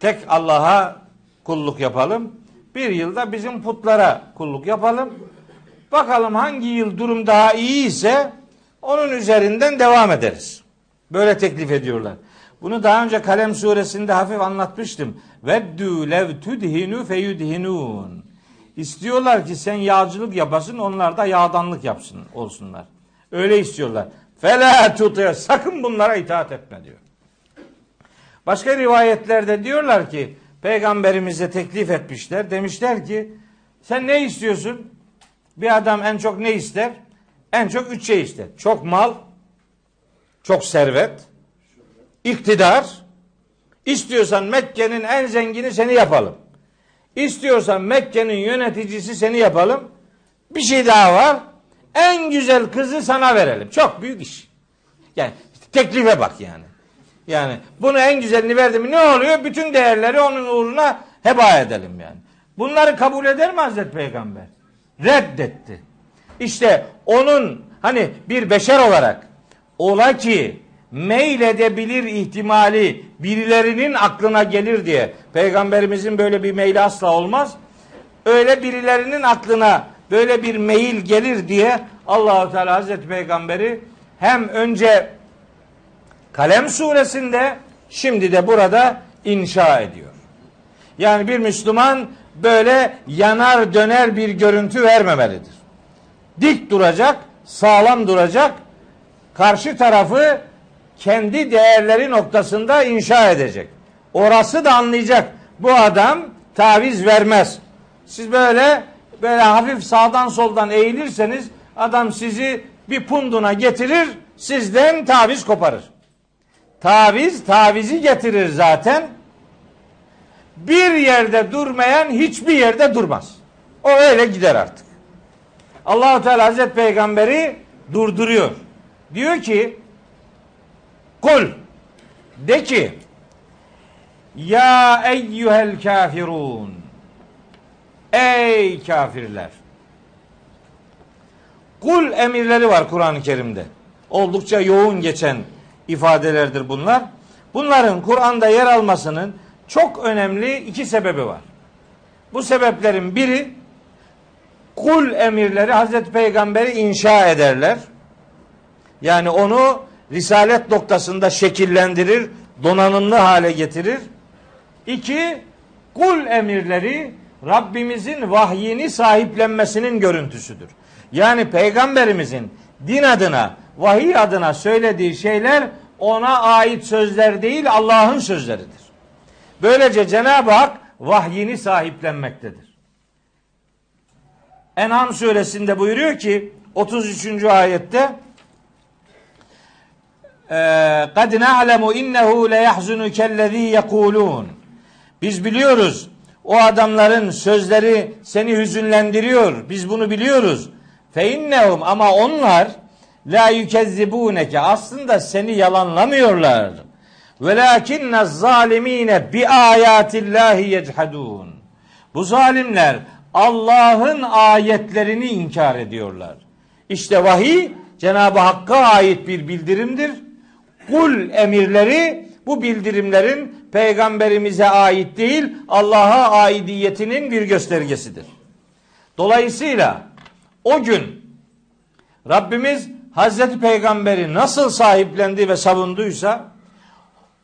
[SPEAKER 2] tek Allah'a kulluk yapalım. Bir yılda bizim putlara kulluk yapalım. Bakalım hangi yıl durum daha iyi ise onun üzerinden devam ederiz. Böyle teklif ediyorlar. Bunu daha önce Kalem suresinde hafif anlatmıştım. Veddü lev tudhinu feyudhinun. İstiyorlar ki sen yağcılık yapasın, onlar da yağdanlık yapsın olsunlar. Öyle istiyorlar. Fela tutuyor. Sakın bunlara itaat etme diyor. Başka rivayetlerde diyorlar ki peygamberimize teklif etmişler. Demişler ki sen ne istiyorsun? Bir adam en çok ne ister? En çok üç şey ister. Çok mal, çok servet, iktidar. İstiyorsan Mekke'nin en zengini seni yapalım. İstiyorsan Mekke'nin yöneticisi seni yapalım. Bir şey daha var. En güzel kızı sana verelim. Çok büyük iş. Yani teklife bak yani. Yani bunu en güzelini verdi mi ne oluyor? Bütün değerleri onun uğruna heba edelim yani. Bunları kabul eder mi Hazreti Peygamber? Reddetti. İşte onun hani bir beşer olarak ola ki meyledebilir ihtimali birilerinin aklına gelir diye peygamberimizin böyle bir meyli asla olmaz. Öyle birilerinin aklına böyle bir meyil gelir diye Allahu Teala Hazreti Peygamberi hem önce Kalem suresinde şimdi de burada inşa ediyor. Yani bir Müslüman böyle yanar döner bir görüntü vermemelidir. Dik duracak, sağlam duracak, karşı tarafı kendi değerleri noktasında inşa edecek. Orası da anlayacak. Bu adam taviz vermez. Siz böyle böyle hafif sağdan soldan eğilirseniz adam sizi bir punduna getirir, sizden taviz koparır. Taviz tavizi getirir zaten. Bir yerde durmayan hiçbir yerde durmaz. O öyle gider artık. Allahu Teala Hazreti Peygamberi durduruyor. Diyor ki Kul de ki Ya eyyuhel kafirun Ey kafirler Kul emirleri var Kur'an-ı Kerim'de. Oldukça yoğun geçen ifadelerdir bunlar. Bunların Kur'an'da yer almasının çok önemli iki sebebi var. Bu sebeplerin biri kul emirleri Hazreti Peygamber'i inşa ederler. Yani onu risalet noktasında şekillendirir, donanımlı hale getirir. İki, kul emirleri Rabbimizin vahyini sahiplenmesinin görüntüsüdür. Yani peygamberimizin din adına, vahiy adına söylediği şeyler ona ait sözler değil Allah'ın sözleridir. Böylece Cenab-ı Hak vahyini sahiplenmektedir. En'am suresinde buyuruyor ki 33. ayette قَدْ نَعْلَمُ اِنَّهُ لَيَحْزُنُكَ الَّذ۪ي يَقُولُونَ Biz biliyoruz o adamların sözleri seni hüzünlendiriyor. Biz bunu biliyoruz. Fe innehum ama onlar la yukezzibuneke aslında seni yalanlamıyorlar. Velakinne zalimine bi ayatillahi yechadun. Bu zalimler Allah'ın ayetlerini inkar ediyorlar. İşte vahiy Cenab-ı Hakk'a ait bir bildirimdir. Kul emirleri bu bildirimlerin peygamberimize ait değil Allah'a aidiyetinin bir göstergesidir. Dolayısıyla o gün Rabbimiz Hazreti Peygamberi nasıl sahiplendi ve savunduysa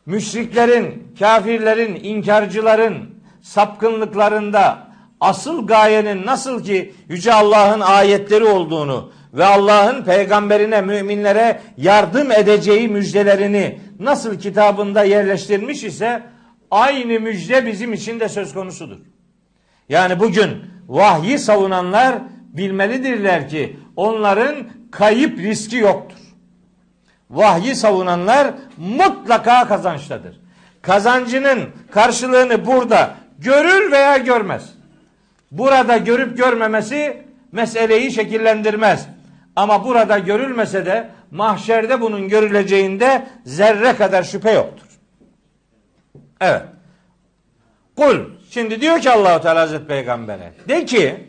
[SPEAKER 2] müşriklerin, kafirlerin, inkarcıların sapkınlıklarında asıl gayenin nasıl ki Yüce Allah'ın ayetleri olduğunu ve Allah'ın peygamberine, müminlere yardım edeceği müjdelerini nasıl kitabında yerleştirmiş ise aynı müjde bizim için de söz konusudur. Yani bugün vahyi savunanlar bilmelidirler ki onların kayıp riski yoktur. Vahyi savunanlar mutlaka kazançtadır. Kazancının karşılığını burada görür veya görmez. Burada görüp görmemesi meseleyi şekillendirmez. Ama burada görülmese de mahşerde bunun görüleceğinde zerre kadar şüphe yoktur. Evet. Kul. Şimdi diyor ki Allahu Teala Hazreti Peygamber'e. De ki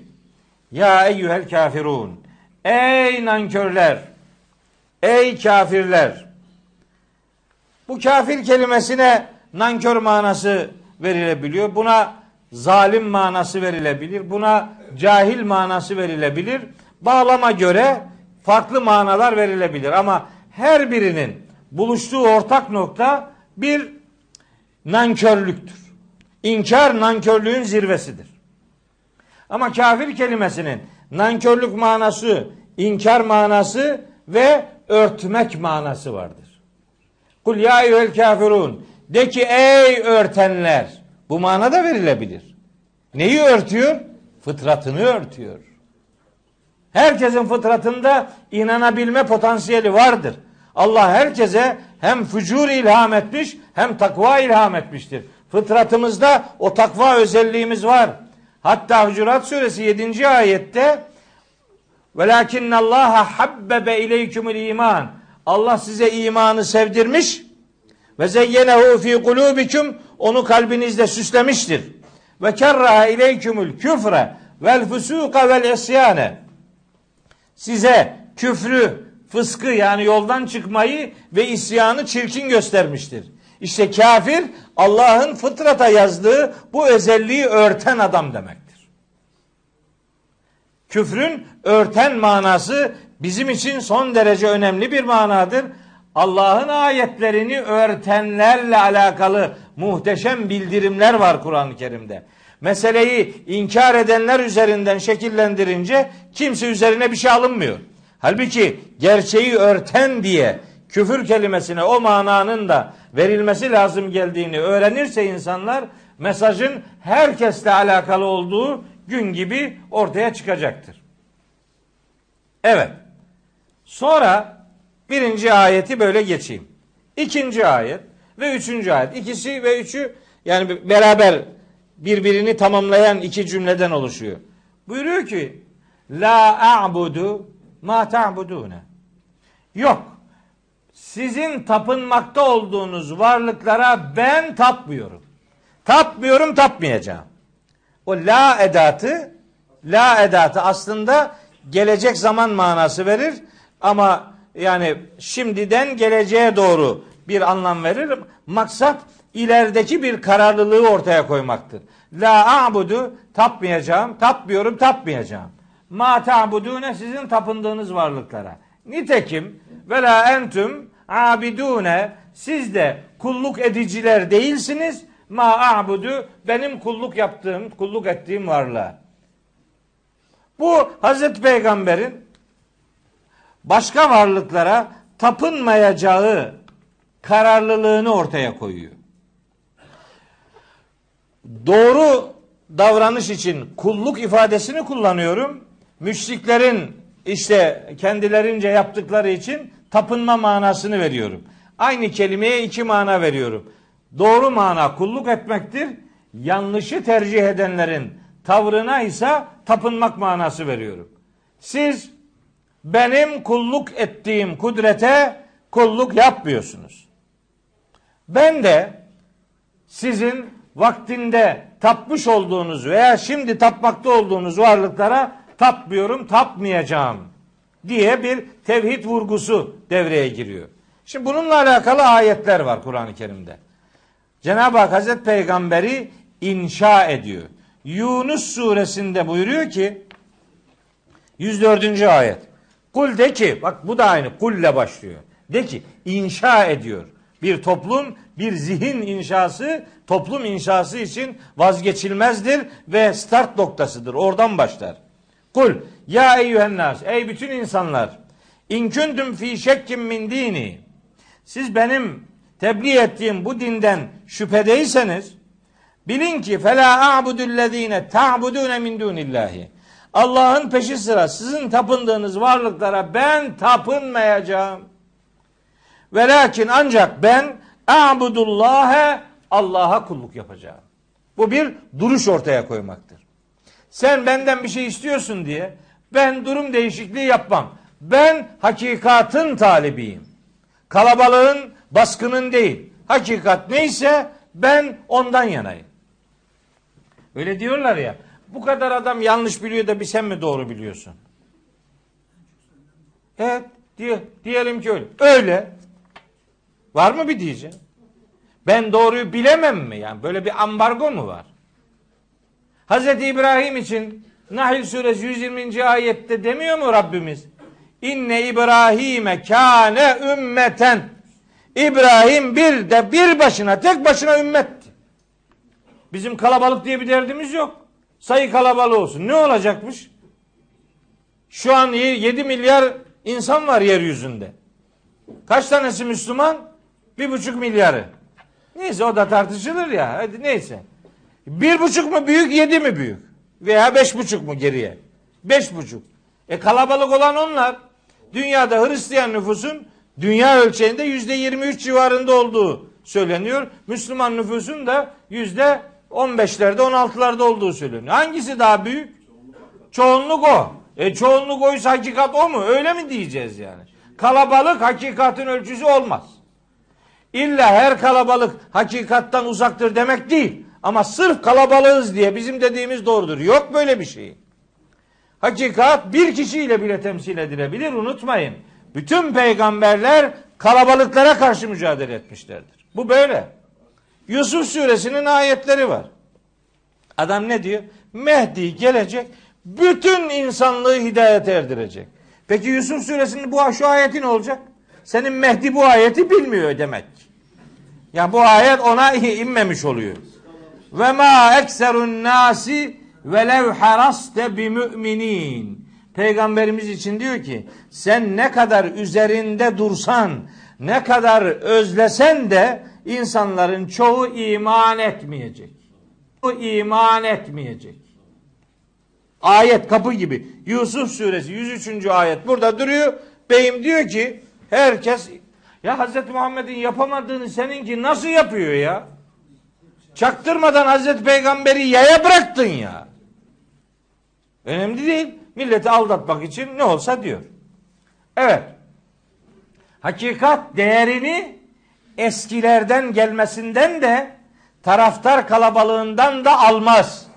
[SPEAKER 2] ya eyyuhel kafirun. Ey nankörler. Ey kafirler. Bu kafir kelimesine nankör manası verilebiliyor. Buna zalim manası verilebilir. Buna cahil manası verilebilir. Bağlama göre farklı manalar verilebilir. Ama her birinin buluştuğu ortak nokta bir nankörlüktür. İnkar nankörlüğün zirvesidir. Ama kafir kelimesinin nankörlük manası, inkar manası ve örtmek manası vardır. Kul ya eyyuhel kafirun. De ki ey örtenler. Bu mana da verilebilir. Neyi örtüyor? Fıtratını örtüyor. Herkesin fıtratında inanabilme potansiyeli vardır. Allah herkese hem fücur ilham etmiş hem takva ilham etmiştir. Fıtratımızda o takva özelliğimiz var. Hatta Hucurat suresi 7. ayette Velakinnallaha habbebe ileykümül iman. Allah size imanı sevdirmiş ve zeyyenehu fi kulubikum onu kalbinizde süslemiştir. Ve kerraha ileykümül küfre vel fusuka vel isyane. Size küfrü, fıskı yani yoldan çıkmayı ve isyanı çirkin göstermiştir. İşte kafir Allah'ın fıtrata yazdığı bu özelliği örten adam demektir. Küfrün örten manası bizim için son derece önemli bir manadır. Allah'ın ayetlerini örtenlerle alakalı muhteşem bildirimler var Kur'an-ı Kerim'de. Meseleyi inkar edenler üzerinden şekillendirince kimse üzerine bir şey alınmıyor. Halbuki gerçeği örten diye küfür kelimesine o mananın da verilmesi lazım geldiğini öğrenirse insanlar mesajın herkesle alakalı olduğu gün gibi ortaya çıkacaktır. Evet. Sonra birinci ayeti böyle geçeyim. İkinci ayet ve üçüncü ayet. İkisi ve üçü yani beraber birbirini tamamlayan iki cümleden oluşuyor. Buyuruyor ki La a'budu ma ta'budune. Yok. Sizin tapınmakta olduğunuz varlıklara ben tapmıyorum. Tapmıyorum, tapmayacağım. O la edatı la edatı aslında gelecek zaman manası verir ama yani şimdiden geleceğe doğru bir anlam verir. Maksat ilerideki bir kararlılığı ortaya koymaktır. La a'budu tapmayacağım, tapmıyorum, tapmayacağım. Ma ta'budune sizin tapındığınız varlıklara. Nitekim ve la entüm abidune siz de kulluk ediciler değilsiniz. Ma a'budu benim kulluk yaptığım, kulluk ettiğim varlığa. Bu Hazreti Peygamber'in başka varlıklara tapınmayacağı kararlılığını ortaya koyuyor. Doğru davranış için kulluk ifadesini kullanıyorum. Müşriklerin işte kendilerince yaptıkları için tapınma manasını veriyorum. Aynı kelimeye iki mana veriyorum. Doğru mana kulluk etmektir. Yanlışı tercih edenlerin tavrına ise tapınmak manası veriyorum. Siz benim kulluk ettiğim kudrete kulluk yapmıyorsunuz. Ben de sizin vaktinde tapmış olduğunuz veya şimdi tapmakta olduğunuz varlıklara tapmıyorum, tapmayacağım diye bir tevhid vurgusu devreye giriyor. Şimdi bununla alakalı ayetler var Kur'an-ı Kerim'de. Cenab-ı Hak Hazreti Peygamberi inşa ediyor. Yunus suresinde buyuruyor ki 104. ayet. Kul de ki bak bu da aynı kulle başlıyor. De ki inşa ediyor. Bir toplum bir zihin inşası toplum inşası için vazgeçilmezdir ve start noktasıdır. Oradan başlar. Kul ya eyyühennas ey bütün insanlar in kuntum fi şekkin min dini siz benim tebliğ ettiğim bu dinden şüphedeyseniz bilin ki fela a'budullezine ta'budune min dunillahi Allah'ın peşi sıra sizin tapındığınız varlıklara ben tapınmayacağım. Ve lakin ancak ben a'budullâhe Allah'a kulluk yapacağım. Bu bir duruş ortaya koymaktır. Sen benden bir şey istiyorsun diye ben durum değişikliği yapmam. Ben hakikatın talibiyim. Kalabalığın, baskının değil. Hakikat neyse ben ondan yanayım. Öyle diyorlar ya. Bu kadar adam yanlış biliyor da bir sen mi doğru biliyorsun? Evet. Diye, diyelim ki öyle. Öyle. Var mı bir diyeceğim? Ben doğruyu bilemem mi? Yani böyle bir ambargo mu var? Hazreti İbrahim için Nahl suresi 120. ayette demiyor mu Rabbimiz? İnne İbrahim'e kâne ümmeten. İbrahim bir de bir başına tek başına ümmetti. Bizim kalabalık diye bir derdimiz yok. Sayı kalabalığı olsun. Ne olacakmış? Şu an 7 milyar insan var yeryüzünde. Kaç tanesi Müslüman? Bir buçuk milyarı. Neyse o da tartışılır ya. Hadi neyse. Bir buçuk mu büyük, yedi mi büyük? Veya beş buçuk mu geriye? Beş buçuk. E kalabalık olan onlar. Dünyada Hristiyan nüfusun dünya ölçeğinde yüzde yirmi üç civarında olduğu söyleniyor. Müslüman nüfusun da yüzde on beşlerde, on altılarda olduğu söyleniyor. Hangisi daha büyük? Çoğunluk o. E çoğunluk oysa hakikat o mu? Öyle mi diyeceğiz yani? Kalabalık hakikatin ölçüsü olmaz. İlla her kalabalık hakikattan uzaktır demek değil. Ama sırf kalabalığız diye bizim dediğimiz doğrudur. Yok böyle bir şey. Hakikat bir kişiyle bile temsil edilebilir. Unutmayın. Bütün peygamberler kalabalıklara karşı mücadele etmişlerdir. Bu böyle. Yusuf suresinin ayetleri var. Adam ne diyor? Mehdi gelecek, bütün insanlığı hidayete erdirecek. Peki Yusuf suresinin bu şu ayeti ne olacak? Senin Mehdi bu ayeti bilmiyor demek. Ya bu ayet ona inmemiş oluyor. Ve ma ekserun nasi velev haraste bi müminin. Peygamberimiz için diyor ki sen ne kadar üzerinde dursan, ne kadar özlesen de insanların çoğu iman etmeyecek. O iman etmeyecek. Ayet kapı gibi. Yusuf suresi 103. ayet burada duruyor. Beyim diyor ki herkes ya Hazreti Muhammed'in yapamadığını seninki nasıl yapıyor ya? Çaktırmadan Hazreti Peygamber'i yaya bıraktın ya. Önemli değil. Milleti aldatmak için ne olsa diyor. Evet. Hakikat değerini eskilerden gelmesinden de taraftar kalabalığından da almaz.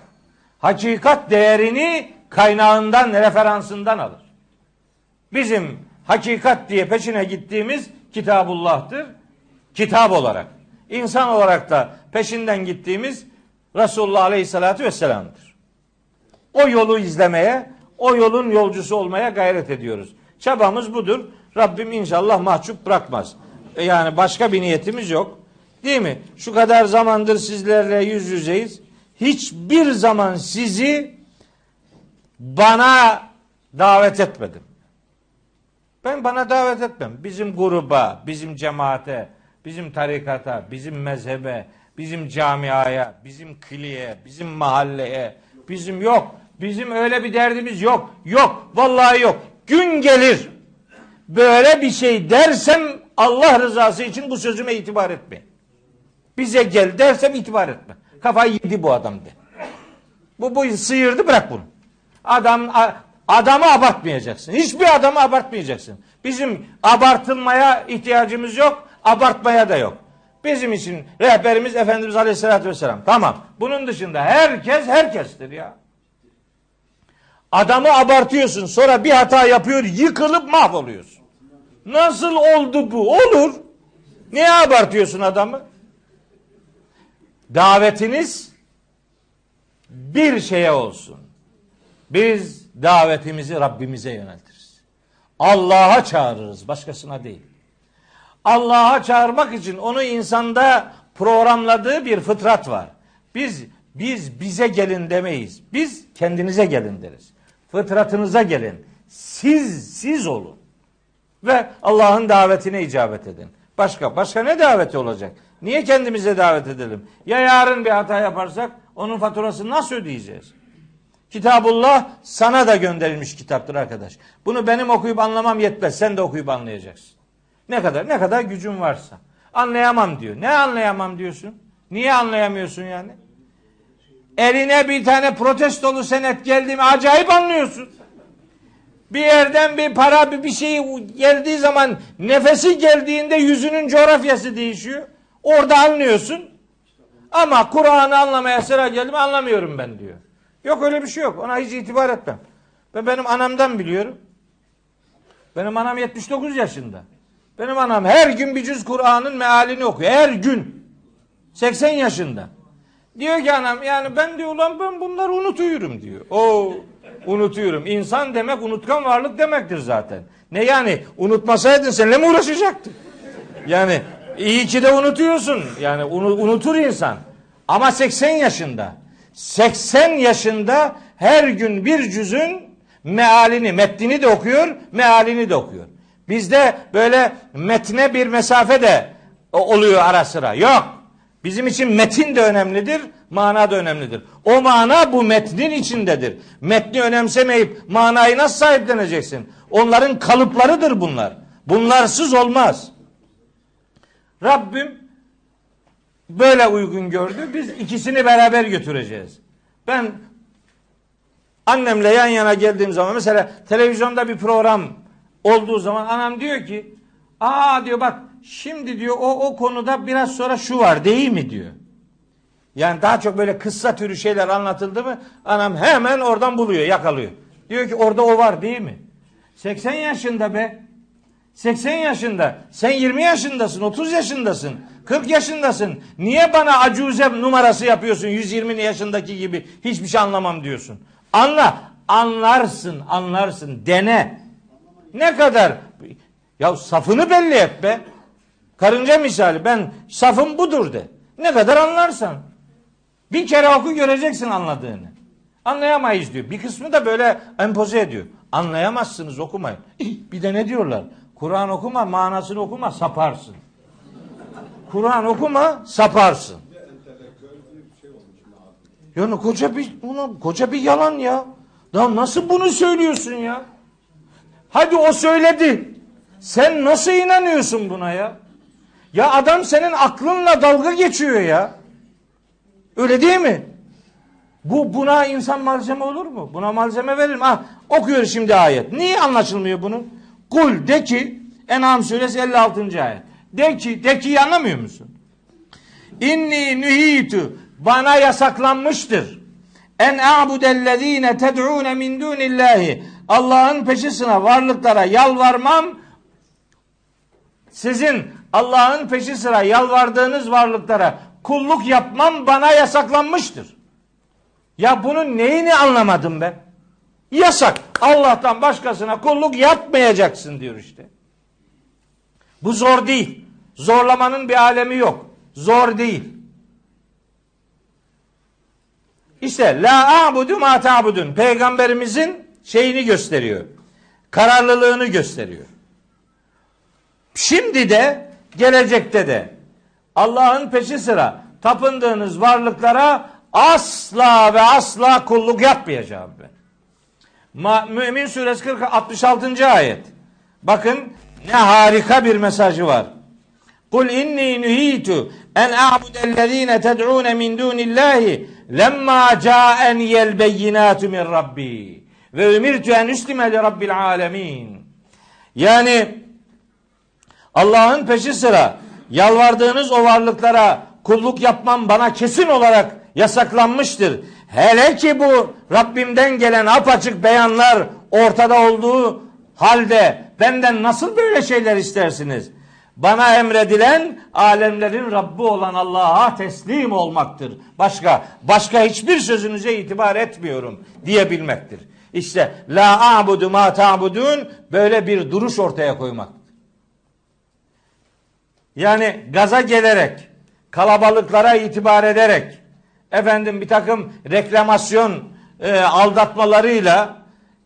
[SPEAKER 2] Hakikat değerini kaynağından, referansından alır. Bizim hakikat diye peşine gittiğimiz Kitabullah'tır. Kitap olarak. İnsan olarak da peşinden gittiğimiz Resulullah Aleyhisselatü Vesselam'dır. O yolu izlemeye, o yolun yolcusu olmaya gayret ediyoruz. Çabamız budur. Rabbim inşallah mahcup bırakmaz. E yani başka bir niyetimiz yok. Değil mi? Şu kadar zamandır sizlerle yüz yüzeyiz. Hiçbir zaman sizi bana davet etmedim. Ben bana davet etmem. Bizim gruba, bizim cemaate, bizim tarikata, bizim mezhebe, bizim camiaya, bizim kliye, bizim mahalleye, bizim yok. Bizim öyle bir derdimiz yok. Yok. Vallahi yok. Gün gelir. Böyle bir şey dersem Allah rızası için bu sözüme itibar etme. Bize gel dersem itibar etme. Kafayı yedi bu adam de. Bu, bu sıyırdı bırak bunu. Adam adamı abartmayacaksın. Hiçbir adamı abartmayacaksın. Bizim abartılmaya ihtiyacımız yok. Abartmaya da yok. Bizim için rehberimiz Efendimiz Aleyhisselatü Vesselam. Tamam. Bunun dışında herkes herkestir ya. Adamı abartıyorsun. Sonra bir hata yapıyor. Yıkılıp mahvoluyorsun. Nasıl oldu bu? Olur. Niye abartıyorsun adamı? Davetiniz bir şeye olsun. Biz davetimizi Rabbimize yöneltiriz. Allah'a çağırırız, başkasına değil. Allah'a çağırmak için onu insanda programladığı bir fıtrat var. Biz biz bize gelin demeyiz. Biz kendinize gelin deriz. Fıtratınıza gelin. Siz siz olun. Ve Allah'ın davetine icabet edin. Başka başka ne daveti olacak? Niye kendimize davet edelim? Ya yarın bir hata yaparsak onun faturasını nasıl ödeyeceğiz? Kitabullah sana da gönderilmiş kitaptır arkadaş. Bunu benim okuyup anlamam yetmez. Sen de okuyup anlayacaksın. Ne kadar ne kadar gücün varsa. Anlayamam diyor. Ne anlayamam diyorsun? Niye anlayamıyorsun yani? Eline bir tane protestolu senet geldi mi acayip anlıyorsun. Bir yerden bir para bir, bir şey geldiği zaman nefesi geldiğinde yüzünün coğrafyası değişiyor. Orada anlıyorsun. Ama Kur'an'ı anlamaya sıra geldi mi anlamıyorum ben diyor. Yok öyle bir şey yok. Ona hiç itibar etmem. Ben benim anamdan biliyorum. Benim anam 79 yaşında. Benim anam her gün bir cüz Kur'an'ın mealini okuyor. Her gün. 80 yaşında. Diyor ki anam yani ben diyor ulan ben bunları unutuyorum diyor. O unutuyorum. İnsan demek unutkan varlık demektir zaten. Ne yani unutmasaydın seninle mi uğraşacaktı? Yani iyi ki de unutuyorsun. Yani unu- unutur insan. Ama 80 yaşında. 80 yaşında her gün bir cüzün mealini, metnini de okuyor, mealini de okuyor. Bizde böyle metne bir mesafe de oluyor ara sıra. Yok. Bizim için metin de önemlidir, mana da önemlidir. O mana bu metnin içindedir. Metni önemsemeyip manayı nasıl sahipleneceksin? Onların kalıplarıdır bunlar. Bunlarsız olmaz. Rabbim böyle uygun gördü. Biz ikisini beraber götüreceğiz. Ben annemle yan yana geldiğim zaman mesela televizyonda bir program olduğu zaman anam diyor ki aa diyor bak şimdi diyor o, o konuda biraz sonra şu var değil mi diyor. Yani daha çok böyle kıssa türü şeyler anlatıldı mı anam hemen oradan buluyor yakalıyor. Diyor ki orada o var değil mi? 80 yaşında be. 80 yaşında. Sen 20 yaşındasın, 30 yaşındasın, 40 yaşındasın. Niye bana acuze numarası yapıyorsun 120 yaşındaki gibi hiçbir şey anlamam diyorsun. Anla. Anlarsın, anlarsın. Dene. Ne kadar? Ya safını belli et be. Karınca misali ben safım budur de. Ne kadar anlarsan. Bir kere oku göreceksin anladığını. Anlayamayız diyor. Bir kısmı da böyle empoze ediyor. Anlayamazsınız okumayın. Bir de ne diyorlar? Kur'an okuma manasını okuma saparsın. Kur'an okuma saparsın. Yani koca bir ulan koca bir yalan ya. Ya nasıl bunu söylüyorsun ya? Hadi o söyledi. Sen nasıl inanıyorsun buna ya? Ya adam senin aklınla dalga geçiyor ya. Öyle değil mi? Bu buna insan malzeme olur mu? Buna malzeme verir mi? Ah, okuyor şimdi ayet. Niye anlaşılmıyor bunun? Kul de ki En'am suresi 56. ayet. De ki, de ki anlamıyor musun? İnni nühitu bana yasaklanmıştır. En a'budellezine ted'une min dunillahi. Allah'ın peşi sıra varlıklara yalvarmam. Sizin Allah'ın peşi sıra yalvardığınız varlıklara kulluk yapmam bana yasaklanmıştır. Ya bunun neyini anlamadım ben? Yasak. Allah'tan başkasına kulluk yapmayacaksın diyor işte. Bu zor değil. Zorlamanın bir alemi yok. Zor değil. İşte la a'budu ma ta'budun. Peygamberimizin şeyini gösteriyor. Kararlılığını gösteriyor. Şimdi de gelecekte de Allah'ın peşi sıra tapındığınız varlıklara asla ve asla kulluk yapmayacağım ben. Mümin suresi 40 66. ayet. Bakın ne harika bir mesajı var. Kul inni nuhitu en a'budellezine ted'un min dunillahi lemma ca'en yel beyinatu min rabbi ve umirtu en üslime li rabbil alemin. Yani Allah'ın peşi sıra yalvardığınız o varlıklara kulluk yapmam bana kesin olarak yasaklanmıştır. Hele ki bu Rabbimden gelen apaçık beyanlar ortada olduğu halde benden nasıl böyle şeyler istersiniz? Bana emredilen alemlerin Rabbi olan Allah'a teslim olmaktır. Başka başka hiçbir sözünüze itibar etmiyorum diyebilmektir. İşte la a'budu ma ta'budun böyle bir duruş ortaya koymak. Yani gaza gelerek, kalabalıklara itibar ederek, efendim bir takım reklamasyon e, aldatmalarıyla,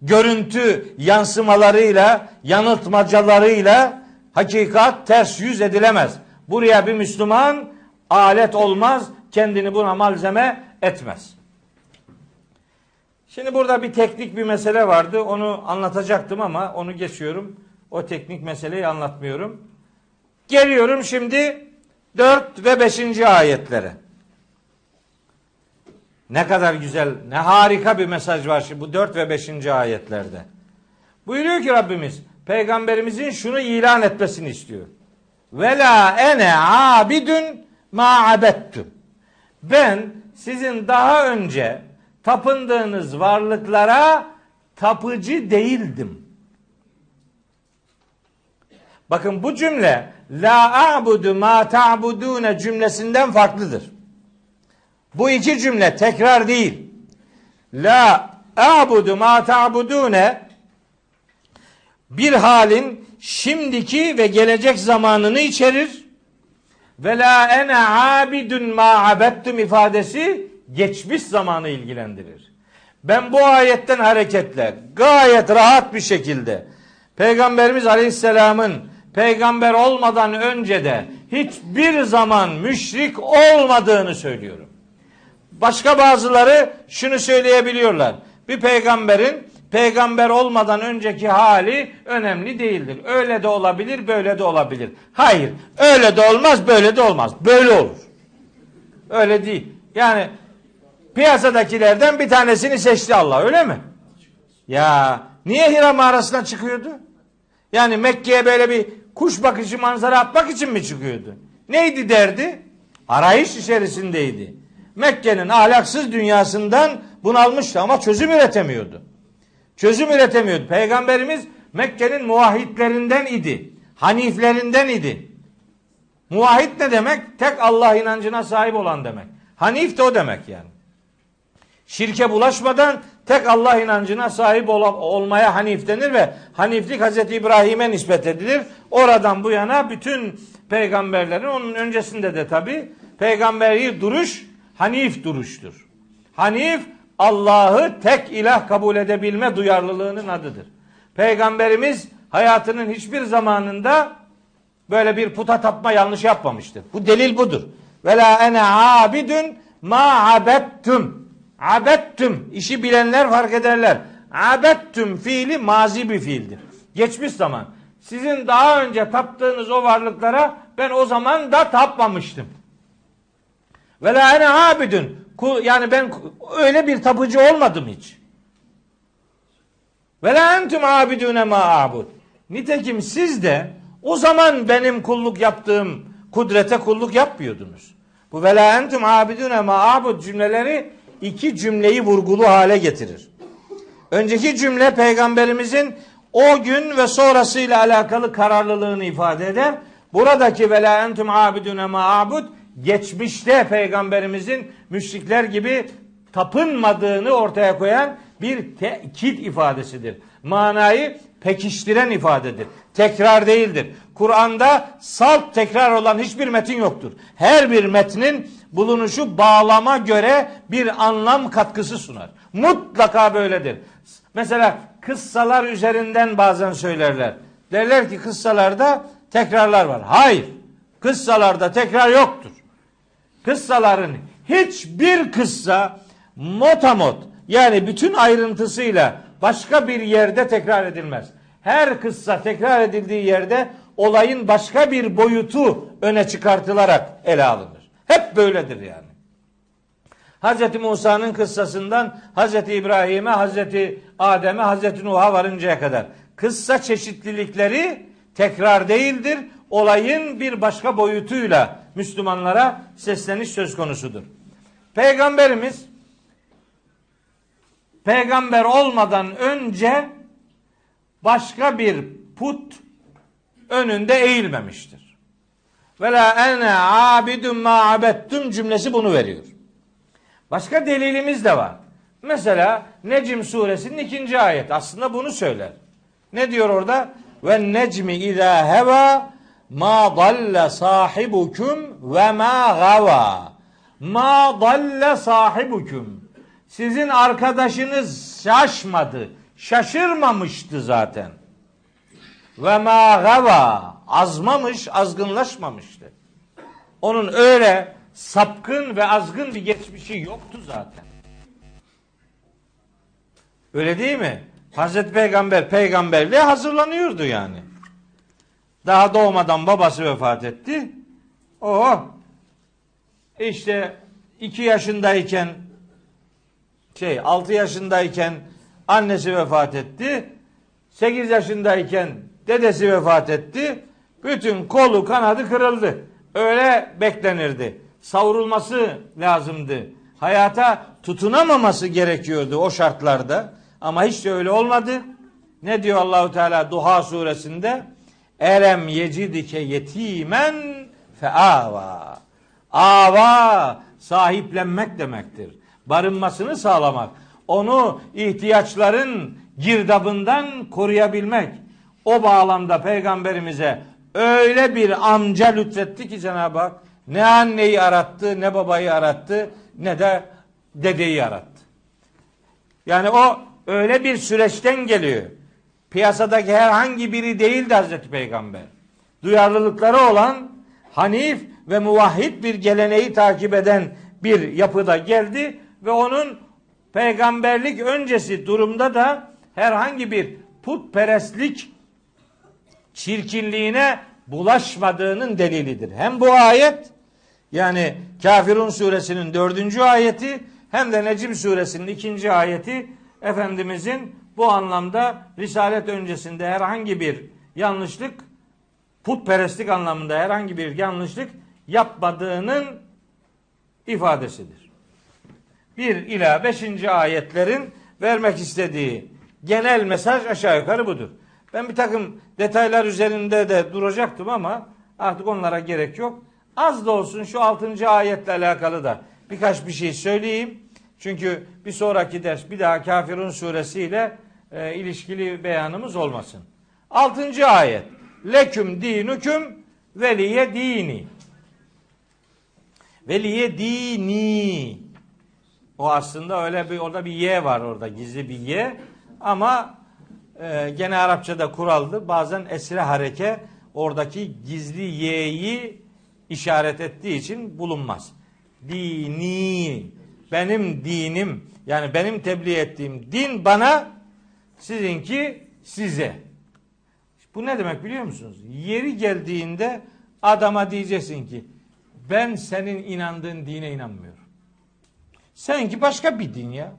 [SPEAKER 2] görüntü yansımalarıyla, yanıltmacalarıyla hakikat ters yüz edilemez. Buraya bir Müslüman alet olmaz, kendini buna malzeme etmez. Şimdi burada bir teknik bir mesele vardı. Onu anlatacaktım ama onu geçiyorum. O teknik meseleyi anlatmıyorum. Geliyorum şimdi 4 ve 5. ayetlere. Ne kadar güzel, ne harika bir mesaj var şimdi bu 4 ve 5. ayetlerde. Buyuruyor ki Rabbimiz, peygamberimizin şunu ilan etmesini istiyor. Ve la ene abidun ma abettum. Ben sizin daha önce tapındığınız varlıklara tapıcı değildim. Bakın bu cümle la a'budu ma ta'budune cümlesinden farklıdır. Bu iki cümle tekrar değil. La a'budu ma ta'budune bir halin şimdiki ve gelecek zamanını içerir. Ve la ene abidun ma abettum ifadesi geçmiş zamanı ilgilendirir. Ben bu ayetten hareketle gayet rahat bir şekilde Peygamberimiz Aleyhisselam'ın peygamber olmadan önce de hiçbir zaman müşrik olmadığını söylüyorum. Başka bazıları şunu söyleyebiliyorlar. Bir peygamberin peygamber olmadan önceki hali önemli değildir. Öyle de olabilir, böyle de olabilir. Hayır, öyle de olmaz, böyle de olmaz. Böyle olur. Öyle değil. Yani piyasadakilerden bir tanesini seçti Allah, öyle mi? Ya niye Hira mağarasına çıkıyordu? Yani Mekke'ye böyle bir kuş bakışı manzara atmak için mi çıkıyordu? Neydi derdi? Arayış içerisindeydi. Mekke'nin ahlaksız dünyasından bunalmıştı ama çözüm üretemiyordu. Çözüm üretemiyordu. Peygamberimiz Mekke'nin muvahhitlerinden idi. Haniflerinden idi. Muvahhid ne demek? Tek Allah inancına sahip olan demek. Hanif de o demek yani. Şirke bulaşmadan tek Allah inancına sahip ol- olmaya hanif denir ve haniflik Hazreti İbrahim'e nispet edilir. Oradan bu yana bütün peygamberlerin onun öncesinde de tabi peygamberi duruş hanif duruştur. Hanif Allah'ı tek ilah kabul edebilme duyarlılığının adıdır. Peygamberimiz hayatının hiçbir zamanında böyle bir puta tapma yanlış yapmamıştır. Bu delil budur. Ve la ene abidun ma abettum. Abettum. İşi bilenler fark ederler. Abettum fiili mazi bir fiildir. Geçmiş zaman. Sizin daha önce taptığınız o varlıklara ben o zaman da tapmamıştım. Ve la ene abidun. Kul- Yani ben öyle bir tapıcı olmadım hiç. Ve la entum abidune ma abud. Nitekim siz de o zaman benim kulluk yaptığım kudrete kulluk yapmıyordunuz. Bu ve la entum abidune ma abud cümleleri iki cümleyi vurgulu hale getirir. Önceki cümle peygamberimizin o gün ve sonrasıyla alakalı kararlılığını ifade eder. Buradaki ve la entum abidune ma abud geçmişte peygamberimizin müşrikler gibi tapınmadığını ortaya koyan bir tekit ifadesidir. Manayı pekiştiren ifadedir. Tekrar değildir. Kur'an'da salt tekrar olan hiçbir metin yoktur. Her bir metnin bulunuşu bağlama göre bir anlam katkısı sunar. Mutlaka böyledir. Mesela kıssalar üzerinden bazen söylerler. Derler ki kıssalarda tekrarlar var. Hayır. Kıssalarda tekrar yoktur. Kıssaların hiçbir kıssa motamot yani bütün ayrıntısıyla başka bir yerde tekrar edilmez. Her kıssa tekrar edildiği yerde olayın başka bir boyutu öne çıkartılarak ele alınır. Hep böyledir yani. Hz. Musa'nın kıssasından Hz. İbrahim'e, Hz. Adem'e, Hz. Nuh'a varıncaya kadar. Kıssa çeşitlilikleri tekrar değildir. Olayın bir başka boyutuyla Müslümanlara sesleniş söz konusudur. Peygamberimiz peygamber olmadan önce başka bir put önünde eğilmemiştir. Ve la ene abidun ma abettum cümlesi bunu veriyor. Başka delilimiz de var. Mesela Necm suresinin ikinci ayet aslında bunu söyler. Ne diyor orada? Ve necmi izâ heva ma dalle sahibukum ve ma gava. Ma dalle sahibukum. Sizin arkadaşınız şaşmadı, şaşırmamıştı zaten. Ve ma. Azmamış, azgınlaşmamıştı. Onun öyle sapkın ve azgın bir geçmişi yoktu zaten. Öyle değil mi? Hazreti Peygamber peygamberliğe hazırlanıyordu yani. Daha doğmadan babası vefat etti. O işte iki yaşındayken şey 6 yaşındayken annesi vefat etti. 8 yaşındayken dedesi vefat etti. Bütün kolu kanadı kırıldı. Öyle beklenirdi. Savrulması lazımdı. Hayata tutunamaması gerekiyordu o şartlarda. Ama hiç de öyle olmadı. Ne diyor Allahu Teala Duha suresinde? Elem yecidike yetimen feava. Ava sahiplenmek demektir. Barınmasını sağlamak. Onu ihtiyaçların girdabından koruyabilmek. O bağlamda peygamberimize öyle bir amca lütfetti ki Cenab-ı Hak ne anneyi arattı, ne babayı arattı, ne de dedeyi arattı. Yani o öyle bir süreçten geliyor. Piyasadaki herhangi biri değildi Hazreti Peygamber. Duyarlılıkları olan hanif ve muvahhid bir geleneği takip eden bir yapıda geldi ve onun peygamberlik öncesi durumda da herhangi bir putperestlik çirkinliğine bulaşmadığının delilidir. Hem bu ayet yani Kafirun suresinin dördüncü ayeti hem de Necim suresinin ikinci ayeti Efendimizin bu anlamda Risalet öncesinde herhangi bir yanlışlık putperestlik anlamında herhangi bir yanlışlık yapmadığının ifadesidir. 1 ila 5. ayetlerin vermek istediği genel mesaj aşağı yukarı budur. Ben bir takım detaylar üzerinde de duracaktım ama artık onlara gerek yok. Az da olsun şu 6. ayetle alakalı da birkaç bir şey söyleyeyim. Çünkü bir sonraki ders bir daha Kafirun suresiyle e, ilişkili beyanımız olmasın. 6. ayet. Leküm dinüküm veliye dini. Veliye dini. O aslında öyle bir orada bir ye var orada gizli bir ye ama e, gene Arapçada kuraldı. Bazen esre hareke oradaki gizli y'yi işaret ettiği için bulunmaz. Dini benim dinim yani benim tebliğ ettiğim din bana sizinki size. Bu ne demek biliyor musunuz? Yeri geldiğinde adama diyeceksin ki ben senin inandığın dine inanmıyorum. Seninki başka bir din ya.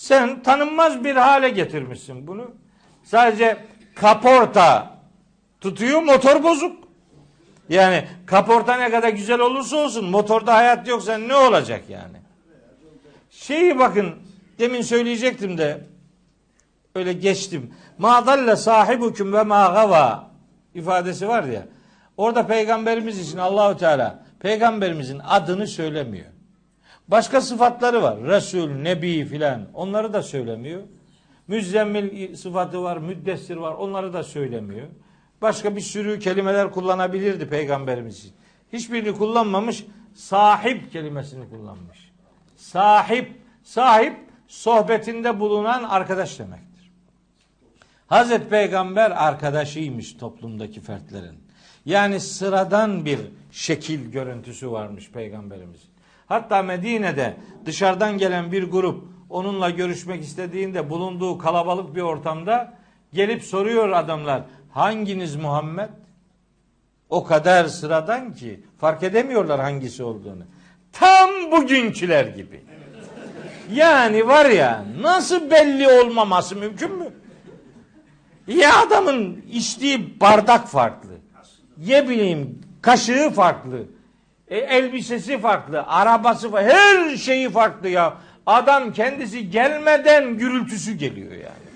[SPEAKER 2] Sen tanınmaz bir hale getirmişsin bunu. Sadece kaporta tutuyor motor bozuk. Yani kaporta ne kadar güzel olursa olsun motorda hayat yoksa ne olacak yani? Şeyi bakın demin söyleyecektim de öyle geçtim. Madalle sahibukum ve ma ifadesi var ya. Orada peygamberimiz için Allahu Teala peygamberimizin adını söylemiyor. Başka sıfatları var. Resul, Nebi filan. Onları da söylemiyor. Müzzemmil sıfatı var, müddessir var. Onları da söylemiyor. Başka bir sürü kelimeler kullanabilirdi peygamberimiz için. Hiçbirini kullanmamış. Sahip kelimesini kullanmış. Sahip, sahip sohbetinde bulunan arkadaş demektir. Hazreti Peygamber arkadaşıymış toplumdaki fertlerin. Yani sıradan bir şekil görüntüsü varmış peygamberimiz. Hatta Medine'de dışarıdan gelen bir grup onunla görüşmek istediğinde bulunduğu kalabalık bir ortamda gelip soruyor adamlar hanginiz Muhammed? O kadar sıradan ki fark edemiyorlar hangisi olduğunu. Tam bugünküler gibi. Yani var ya nasıl belli olmaması mümkün mü? Ya adamın içtiği bardak farklı. Ye bileyim kaşığı farklı. E, elbisesi farklı. Arabası farklı. Her şeyi farklı ya. Adam kendisi gelmeden gürültüsü geliyor yani.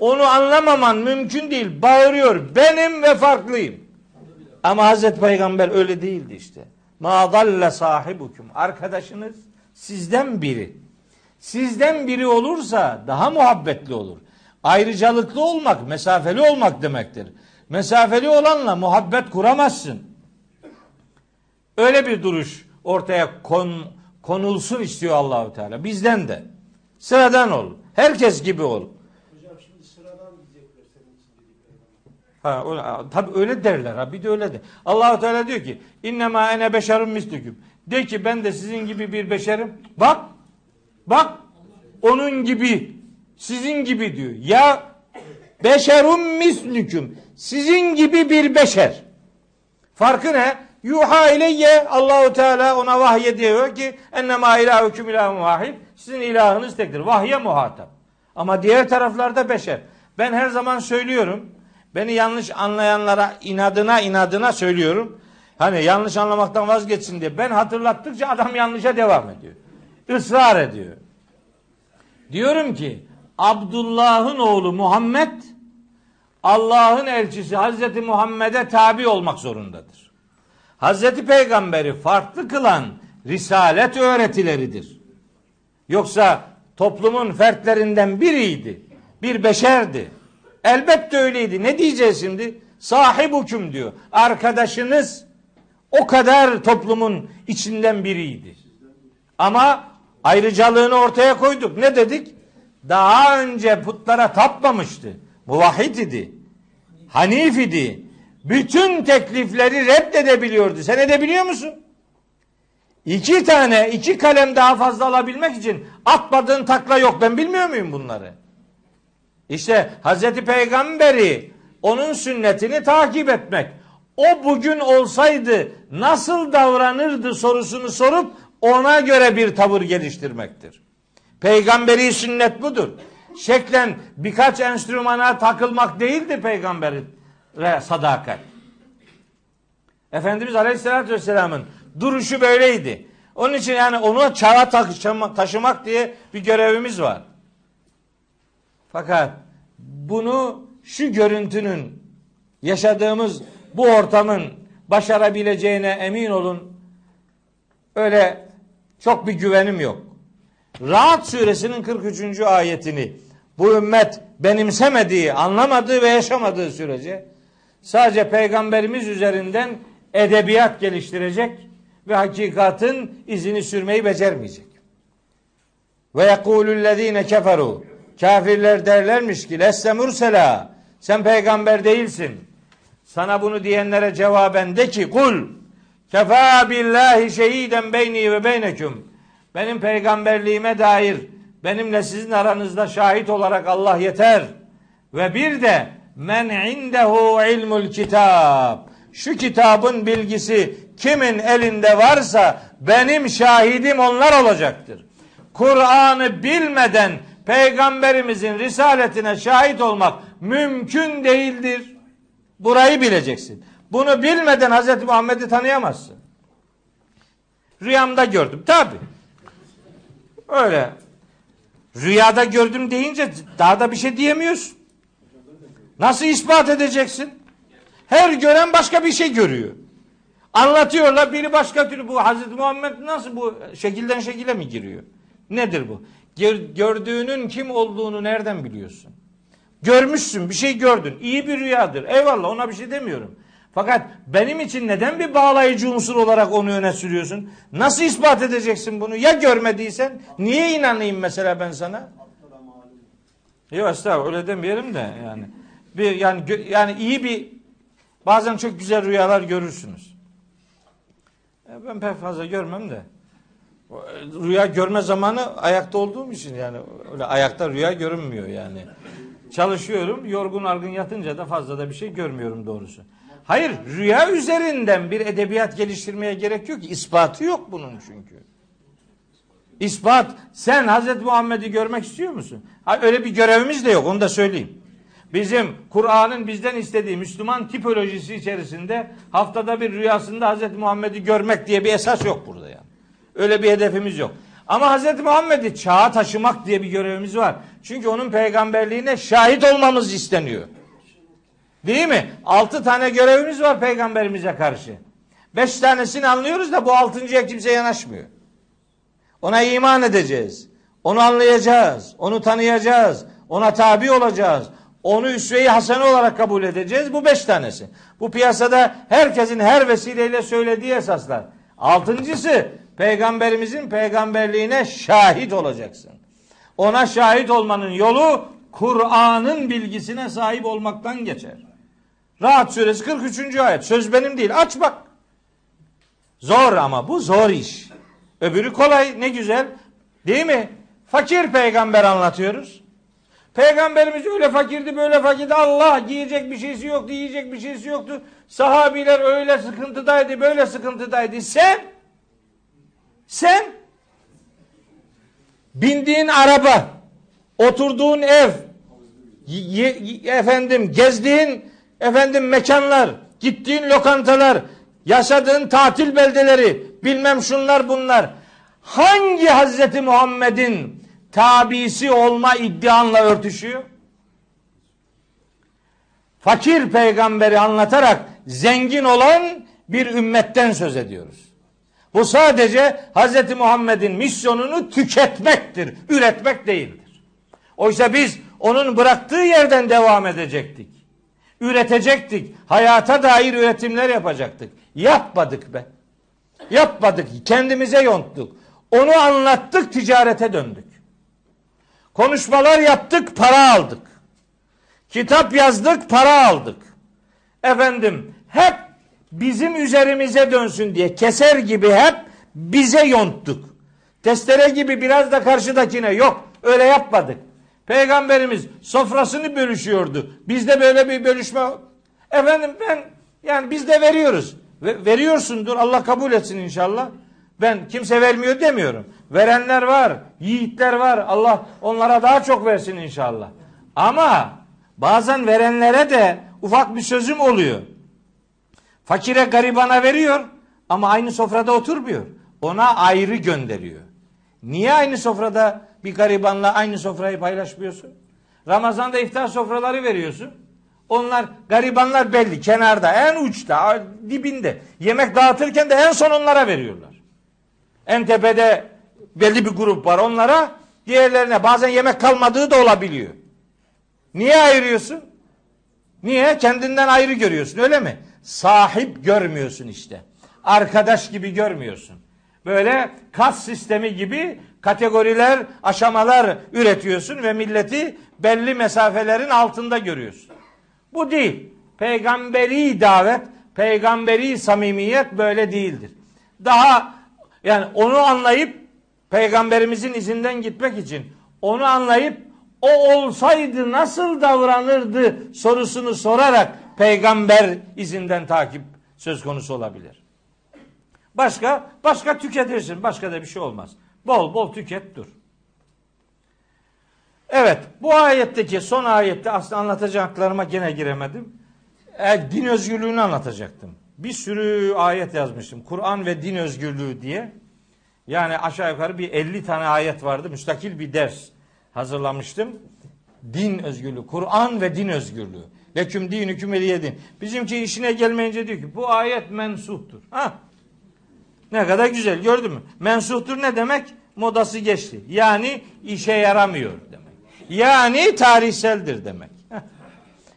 [SPEAKER 2] Onu anlamaman mümkün değil. Bağırıyor. Benim ve farklıyım. Ama Hazreti Peygamber öyle değildi işte. Ma dalle sahibukum. Arkadaşınız sizden biri. Sizden biri olursa daha muhabbetli olur. Ayrıcalıklı olmak, mesafeli olmak demektir. Mesafeli olanla muhabbet kuramazsın. Öyle bir duruş ortaya kon, konulsun istiyor Allahu Teala. Bizden de. Sıradan ol. Herkes gibi ol. Ha, öyle, tabi öyle derler ha bir de öyle de. Allahu Teala diyor ki innema ene beşerun mislüküm. De ki ben de sizin gibi bir beşerim. Bak. Bak. onun gibi, sizin gibi diyor. Ya beşerum mislüküm. Sizin gibi bir beşer. Farkı ne? Yuha ileyye Allahu Teala ona vahyediyor ki ennema ilahukum ilahun vahid. Sizin ilahınız tektir. Vahye muhatap. Ama diğer taraflarda beşer. Ben her zaman söylüyorum. Beni yanlış anlayanlara inadına inadına söylüyorum. Hani yanlış anlamaktan vazgeçsin diye. Ben hatırlattıkça adam yanlışa devam ediyor. Israr ediyor. Diyorum ki Abdullah'ın oğlu Muhammed Allah'ın elçisi Hazreti Muhammed'e tabi olmak zorundadır. Hazreti Peygamberi farklı kılan risalet öğretileridir. Yoksa toplumun fertlerinden biriydi. Bir beşerdi. Elbette öyleydi. Ne diyeceğiz şimdi? Sahib diyor. Arkadaşınız o kadar toplumun içinden biriydi. Ama ayrıcalığını ortaya koyduk. Ne dedik? Daha önce putlara tapmamıştı. Muvahhid idi. Hanif idi. Bütün teklifleri reddedebiliyordu. Sen edebiliyor musun? İki tane, iki kalem daha fazla alabilmek için atmadığın takla yok. Ben bilmiyor muyum bunları? İşte Hazreti Peygamberi onun sünnetini takip etmek. O bugün olsaydı nasıl davranırdı sorusunu sorup ona göre bir tavır geliştirmektir. Peygamberi sünnet budur. Şeklen birkaç enstrümana takılmak değildir peygamberin sadakat. Efendimiz Aleyhisselatü Vesselam'ın duruşu böyleydi. Onun için yani onu çağa taşımak diye bir görevimiz var. Fakat bunu şu görüntünün yaşadığımız bu ortamın başarabileceğine emin olun. Öyle çok bir güvenim yok. Rahat suresinin 43. ayetini bu ümmet benimsemediği, anlamadığı ve yaşamadığı sürece sadece peygamberimiz üzerinden edebiyat geliştirecek ve hakikatin izini sürmeyi becermeyecek. Ve yekulüllezine keferu kafirler derlermiş ki lesse mursela sen peygamber değilsin. Sana bunu diyenlere cevaben de ki kul kefa billahi şehiden beyni ve beyneküm benim peygamberliğime dair benimle sizin aranızda şahit olarak Allah yeter. Ve bir de men indehu ilmul kitab. Şu kitabın bilgisi kimin elinde varsa benim şahidim onlar olacaktır. Kur'an'ı bilmeden peygamberimizin risaletine şahit olmak mümkün değildir. Burayı bileceksin. Bunu bilmeden Hz. Muhammed'i tanıyamazsın. Rüyamda gördüm. Tabi. Öyle. Rüyada gördüm deyince daha da bir şey diyemiyorsun. Nasıl ispat edeceksin? Her gören başka bir şey görüyor. Anlatıyorlar biri başka türlü bu Hazreti Muhammed nasıl bu şekilden şekile mi giriyor? Nedir bu? Gördüğünün kim olduğunu nereden biliyorsun? Görmüşsün bir şey gördün. İyi bir rüyadır. Eyvallah ona bir şey demiyorum. Fakat benim için neden bir bağlayıcı unsur olarak onu öne sürüyorsun? Nasıl ispat edeceksin bunu? Ya görmediysen niye inanayım mesela ben sana? Yok estağfurullah öyle demeyelim de yani. Bir yani yani iyi bir bazen çok güzel rüyalar görürsünüz. Ben pek fazla görmem de. Rüya görme zamanı ayakta olduğum için yani öyle ayakta rüya görünmüyor yani. Çalışıyorum, yorgun argın yatınca da fazla da bir şey görmüyorum doğrusu. Hayır rüya üzerinden bir edebiyat geliştirmeye gerek yok ki. İspatı yok bunun çünkü. İspat. Sen Hazreti Muhammed'i görmek istiyor musun? Öyle bir görevimiz de yok onu da söyleyeyim. Bizim Kur'an'ın bizden istediği Müslüman tipolojisi içerisinde haftada bir rüyasında Hazreti Muhammed'i görmek diye bir esas yok burada yani. Öyle bir hedefimiz yok. Ama Hazreti Muhammed'i çağa taşımak diye bir görevimiz var. Çünkü onun peygamberliğine şahit olmamız isteniyor. Değil mi? Altı tane görevimiz var peygamberimize karşı. Beş tanesini anlıyoruz da bu altıncıya kimse yanaşmıyor. Ona iman edeceğiz. Onu anlayacağız. Onu tanıyacağız. Ona tabi olacağız. Onu üsve-i hasene olarak kabul edeceğiz. Bu beş tanesi. Bu piyasada herkesin her vesileyle söylediği esaslar. Altıncısı peygamberimizin peygamberliğine şahit olacaksın. Ona şahit olmanın yolu Kur'an'ın bilgisine sahip olmaktan geçer. Rahat suresi 43. ayet. Söz benim değil. Aç bak. Zor ama bu zor iş. Öbürü kolay ne güzel. Değil mi? Fakir peygamber anlatıyoruz. Peygamberimiz öyle fakirdi böyle fakirdi. Allah giyecek bir şeysi yoktu, yiyecek bir şeysi yoktu. Sahabiler öyle sıkıntıdaydı, böyle sıkıntıdaydı. Sen sen bindiğin araba, oturduğun ev, efendim gezdiğin efendim mekanlar, gittiğin lokantalar, yaşadığın tatil beldeleri, bilmem şunlar bunlar. Hangi Hazreti Muhammed'in tabisi olma iddianla örtüşüyor? Fakir peygamberi anlatarak zengin olan bir ümmetten söz ediyoruz. Bu sadece Hz. Muhammed'in misyonunu tüketmektir, üretmek değildir. Oysa biz onun bıraktığı yerden devam edecektik. Üretecektik. Hayata dair üretimler yapacaktık. Yapmadık be. Yapmadık. Kendimize yonttuk. Onu anlattık, ticarete döndük. Konuşmalar yaptık, para aldık. Kitap yazdık, para aldık. Efendim, hep bizim üzerimize dönsün diye keser gibi hep bize yonttuk. Testere gibi biraz da karşıdakine yok. Öyle yapmadık. Peygamberimiz sofrasını bölüşüyordu. Bizde böyle bir bölüşme efendim ben yani biz de veriyoruz. Ve, veriyorsundur Allah kabul etsin inşallah. Ben kimse vermiyor demiyorum. Verenler var, yiğitler var. Allah onlara daha çok versin inşallah. Ama bazen verenlere de ufak bir sözüm oluyor. Fakire garibana veriyor ama aynı sofrada oturmuyor. Ona ayrı gönderiyor. Niye aynı sofrada bir garibanla aynı sofrayı paylaşmıyorsun? Ramazan'da iftar sofraları veriyorsun. Onlar garibanlar belli kenarda en uçta dibinde. Yemek dağıtırken de en son onlara veriyorlar. En tepede belli bir grup var onlara diğerlerine bazen yemek kalmadığı da olabiliyor. Niye ayırıyorsun? Niye? Kendinden ayrı görüyorsun öyle mi? Sahip görmüyorsun işte. Arkadaş gibi görmüyorsun. Böyle kas sistemi gibi kategoriler, aşamalar üretiyorsun ve milleti belli mesafelerin altında görüyorsun. Bu değil. Peygamberi davet, peygamberi samimiyet böyle değildir. Daha yani onu anlayıp peygamberimizin izinden gitmek için onu anlayıp o olsaydı nasıl davranırdı sorusunu sorarak peygamber izinden takip söz konusu olabilir. Başka başka tüketirsin. Başka da bir şey olmaz. Bol bol tüket dur. Evet bu ayetteki son ayette aslında anlatacaklarıma gene giremedim. E, din özgürlüğünü anlatacaktım. Bir sürü ayet yazmıştım. Kur'an ve din özgürlüğü diye. Yani aşağı yukarı bir 50 tane ayet vardı. Müstakil bir ders hazırlamıştım. Din özgürlüğü, Kur'an ve din özgürlüğü. Leküm din hüküm din. Bizimki işine gelmeyince diyor ki bu ayet mensuhtur. Ha? Ne kadar güzel gördün mü? Mensuhtur ne demek? Modası geçti. Yani işe yaramıyor demek. Yani tarihseldir demek.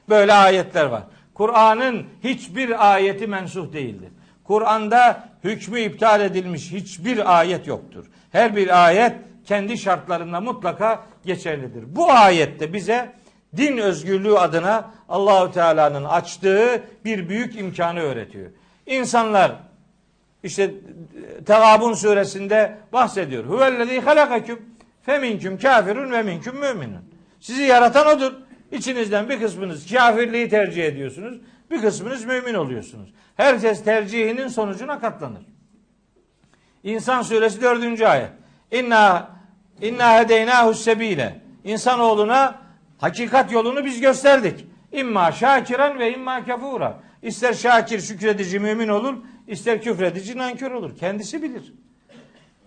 [SPEAKER 2] Böyle ayetler var. Kur'an'ın hiçbir ayeti mensuh değildir. Kur'an'da hükmü iptal edilmiş hiçbir ayet yoktur. Her bir ayet kendi şartlarında mutlaka geçerlidir. Bu ayette bize din özgürlüğü adına Allahu Teala'nın açtığı bir büyük imkanı öğretiyor. İnsanlar işte Tegabun suresinde bahsediyor. Huvellezî halakaküm feminküm kafirun ve minküm müminun. Sizi yaratan odur. İçinizden bir kısmınız kafirliği tercih ediyorsunuz. Bir kısmınız mümin oluyorsunuz. Herkes tercihinin sonucuna katlanır. İnsan suresi dördüncü ayet. İnna inna hedeynahu sebile. İnsanoğluna hakikat yolunu biz gösterdik. İmma şakiran ve imma kafura. İster şakir şükredici mümin olur, ister küfredici nankör olur. Kendisi bilir.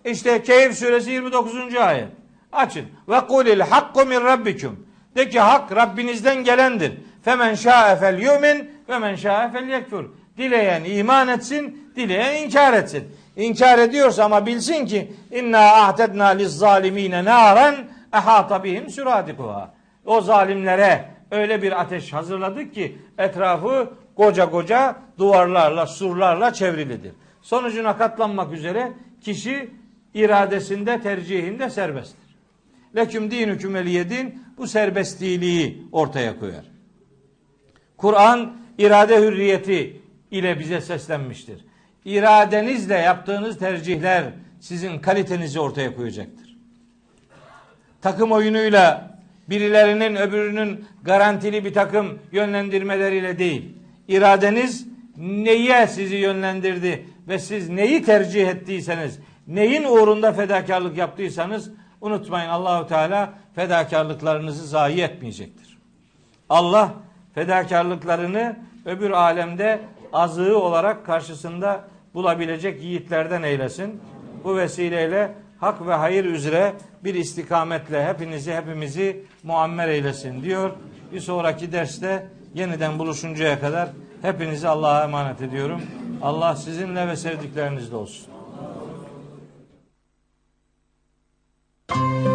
[SPEAKER 2] İşte Keyif suresi 29. ayet. Açın. Ve kulil hakku min rabbikum. De ki hak Rabbinizden gelendir. Femen şa'e fel yumin ve men şa'e fel yekfur. Dileyen iman etsin, dileyen inkar etsin. İnkar ediyorsa ama bilsin ki inna ahtedna liz zalimine naren ehata bihim süradikuha. O zalimlere öyle bir ateş hazırladık ki etrafı koca koca duvarlarla, surlarla çevrilidir. Sonucuna katlanmak üzere kişi iradesinde, tercihinde serbesttir. Leküm din hükümeliyedin bu serbestliği ortaya koyar. Kur'an irade hürriyeti ile bize seslenmiştir. İradenizle yaptığınız tercihler sizin kalitenizi ortaya koyacaktır. takım oyunuyla birilerinin öbürünün garantili bir takım yönlendirmeleriyle değil. İradeniz neye sizi yönlendirdi ve siz neyi tercih ettiyseniz, neyin uğrunda fedakarlık yaptıysanız unutmayın Allahu Teala fedakarlıklarınızı zayi etmeyecektir. Allah fedakarlıklarını öbür alemde azığı olarak karşısında bulabilecek yiğitlerden eylesin. Bu vesileyle hak ve hayır üzere bir istikametle hepinizi hepimizi muammer eylesin diyor. Bir sonraki derste yeniden buluşuncaya kadar hepinizi Allah'a emanet ediyorum. Allah sizinle ve sevdiklerinizle olsun. Thank you.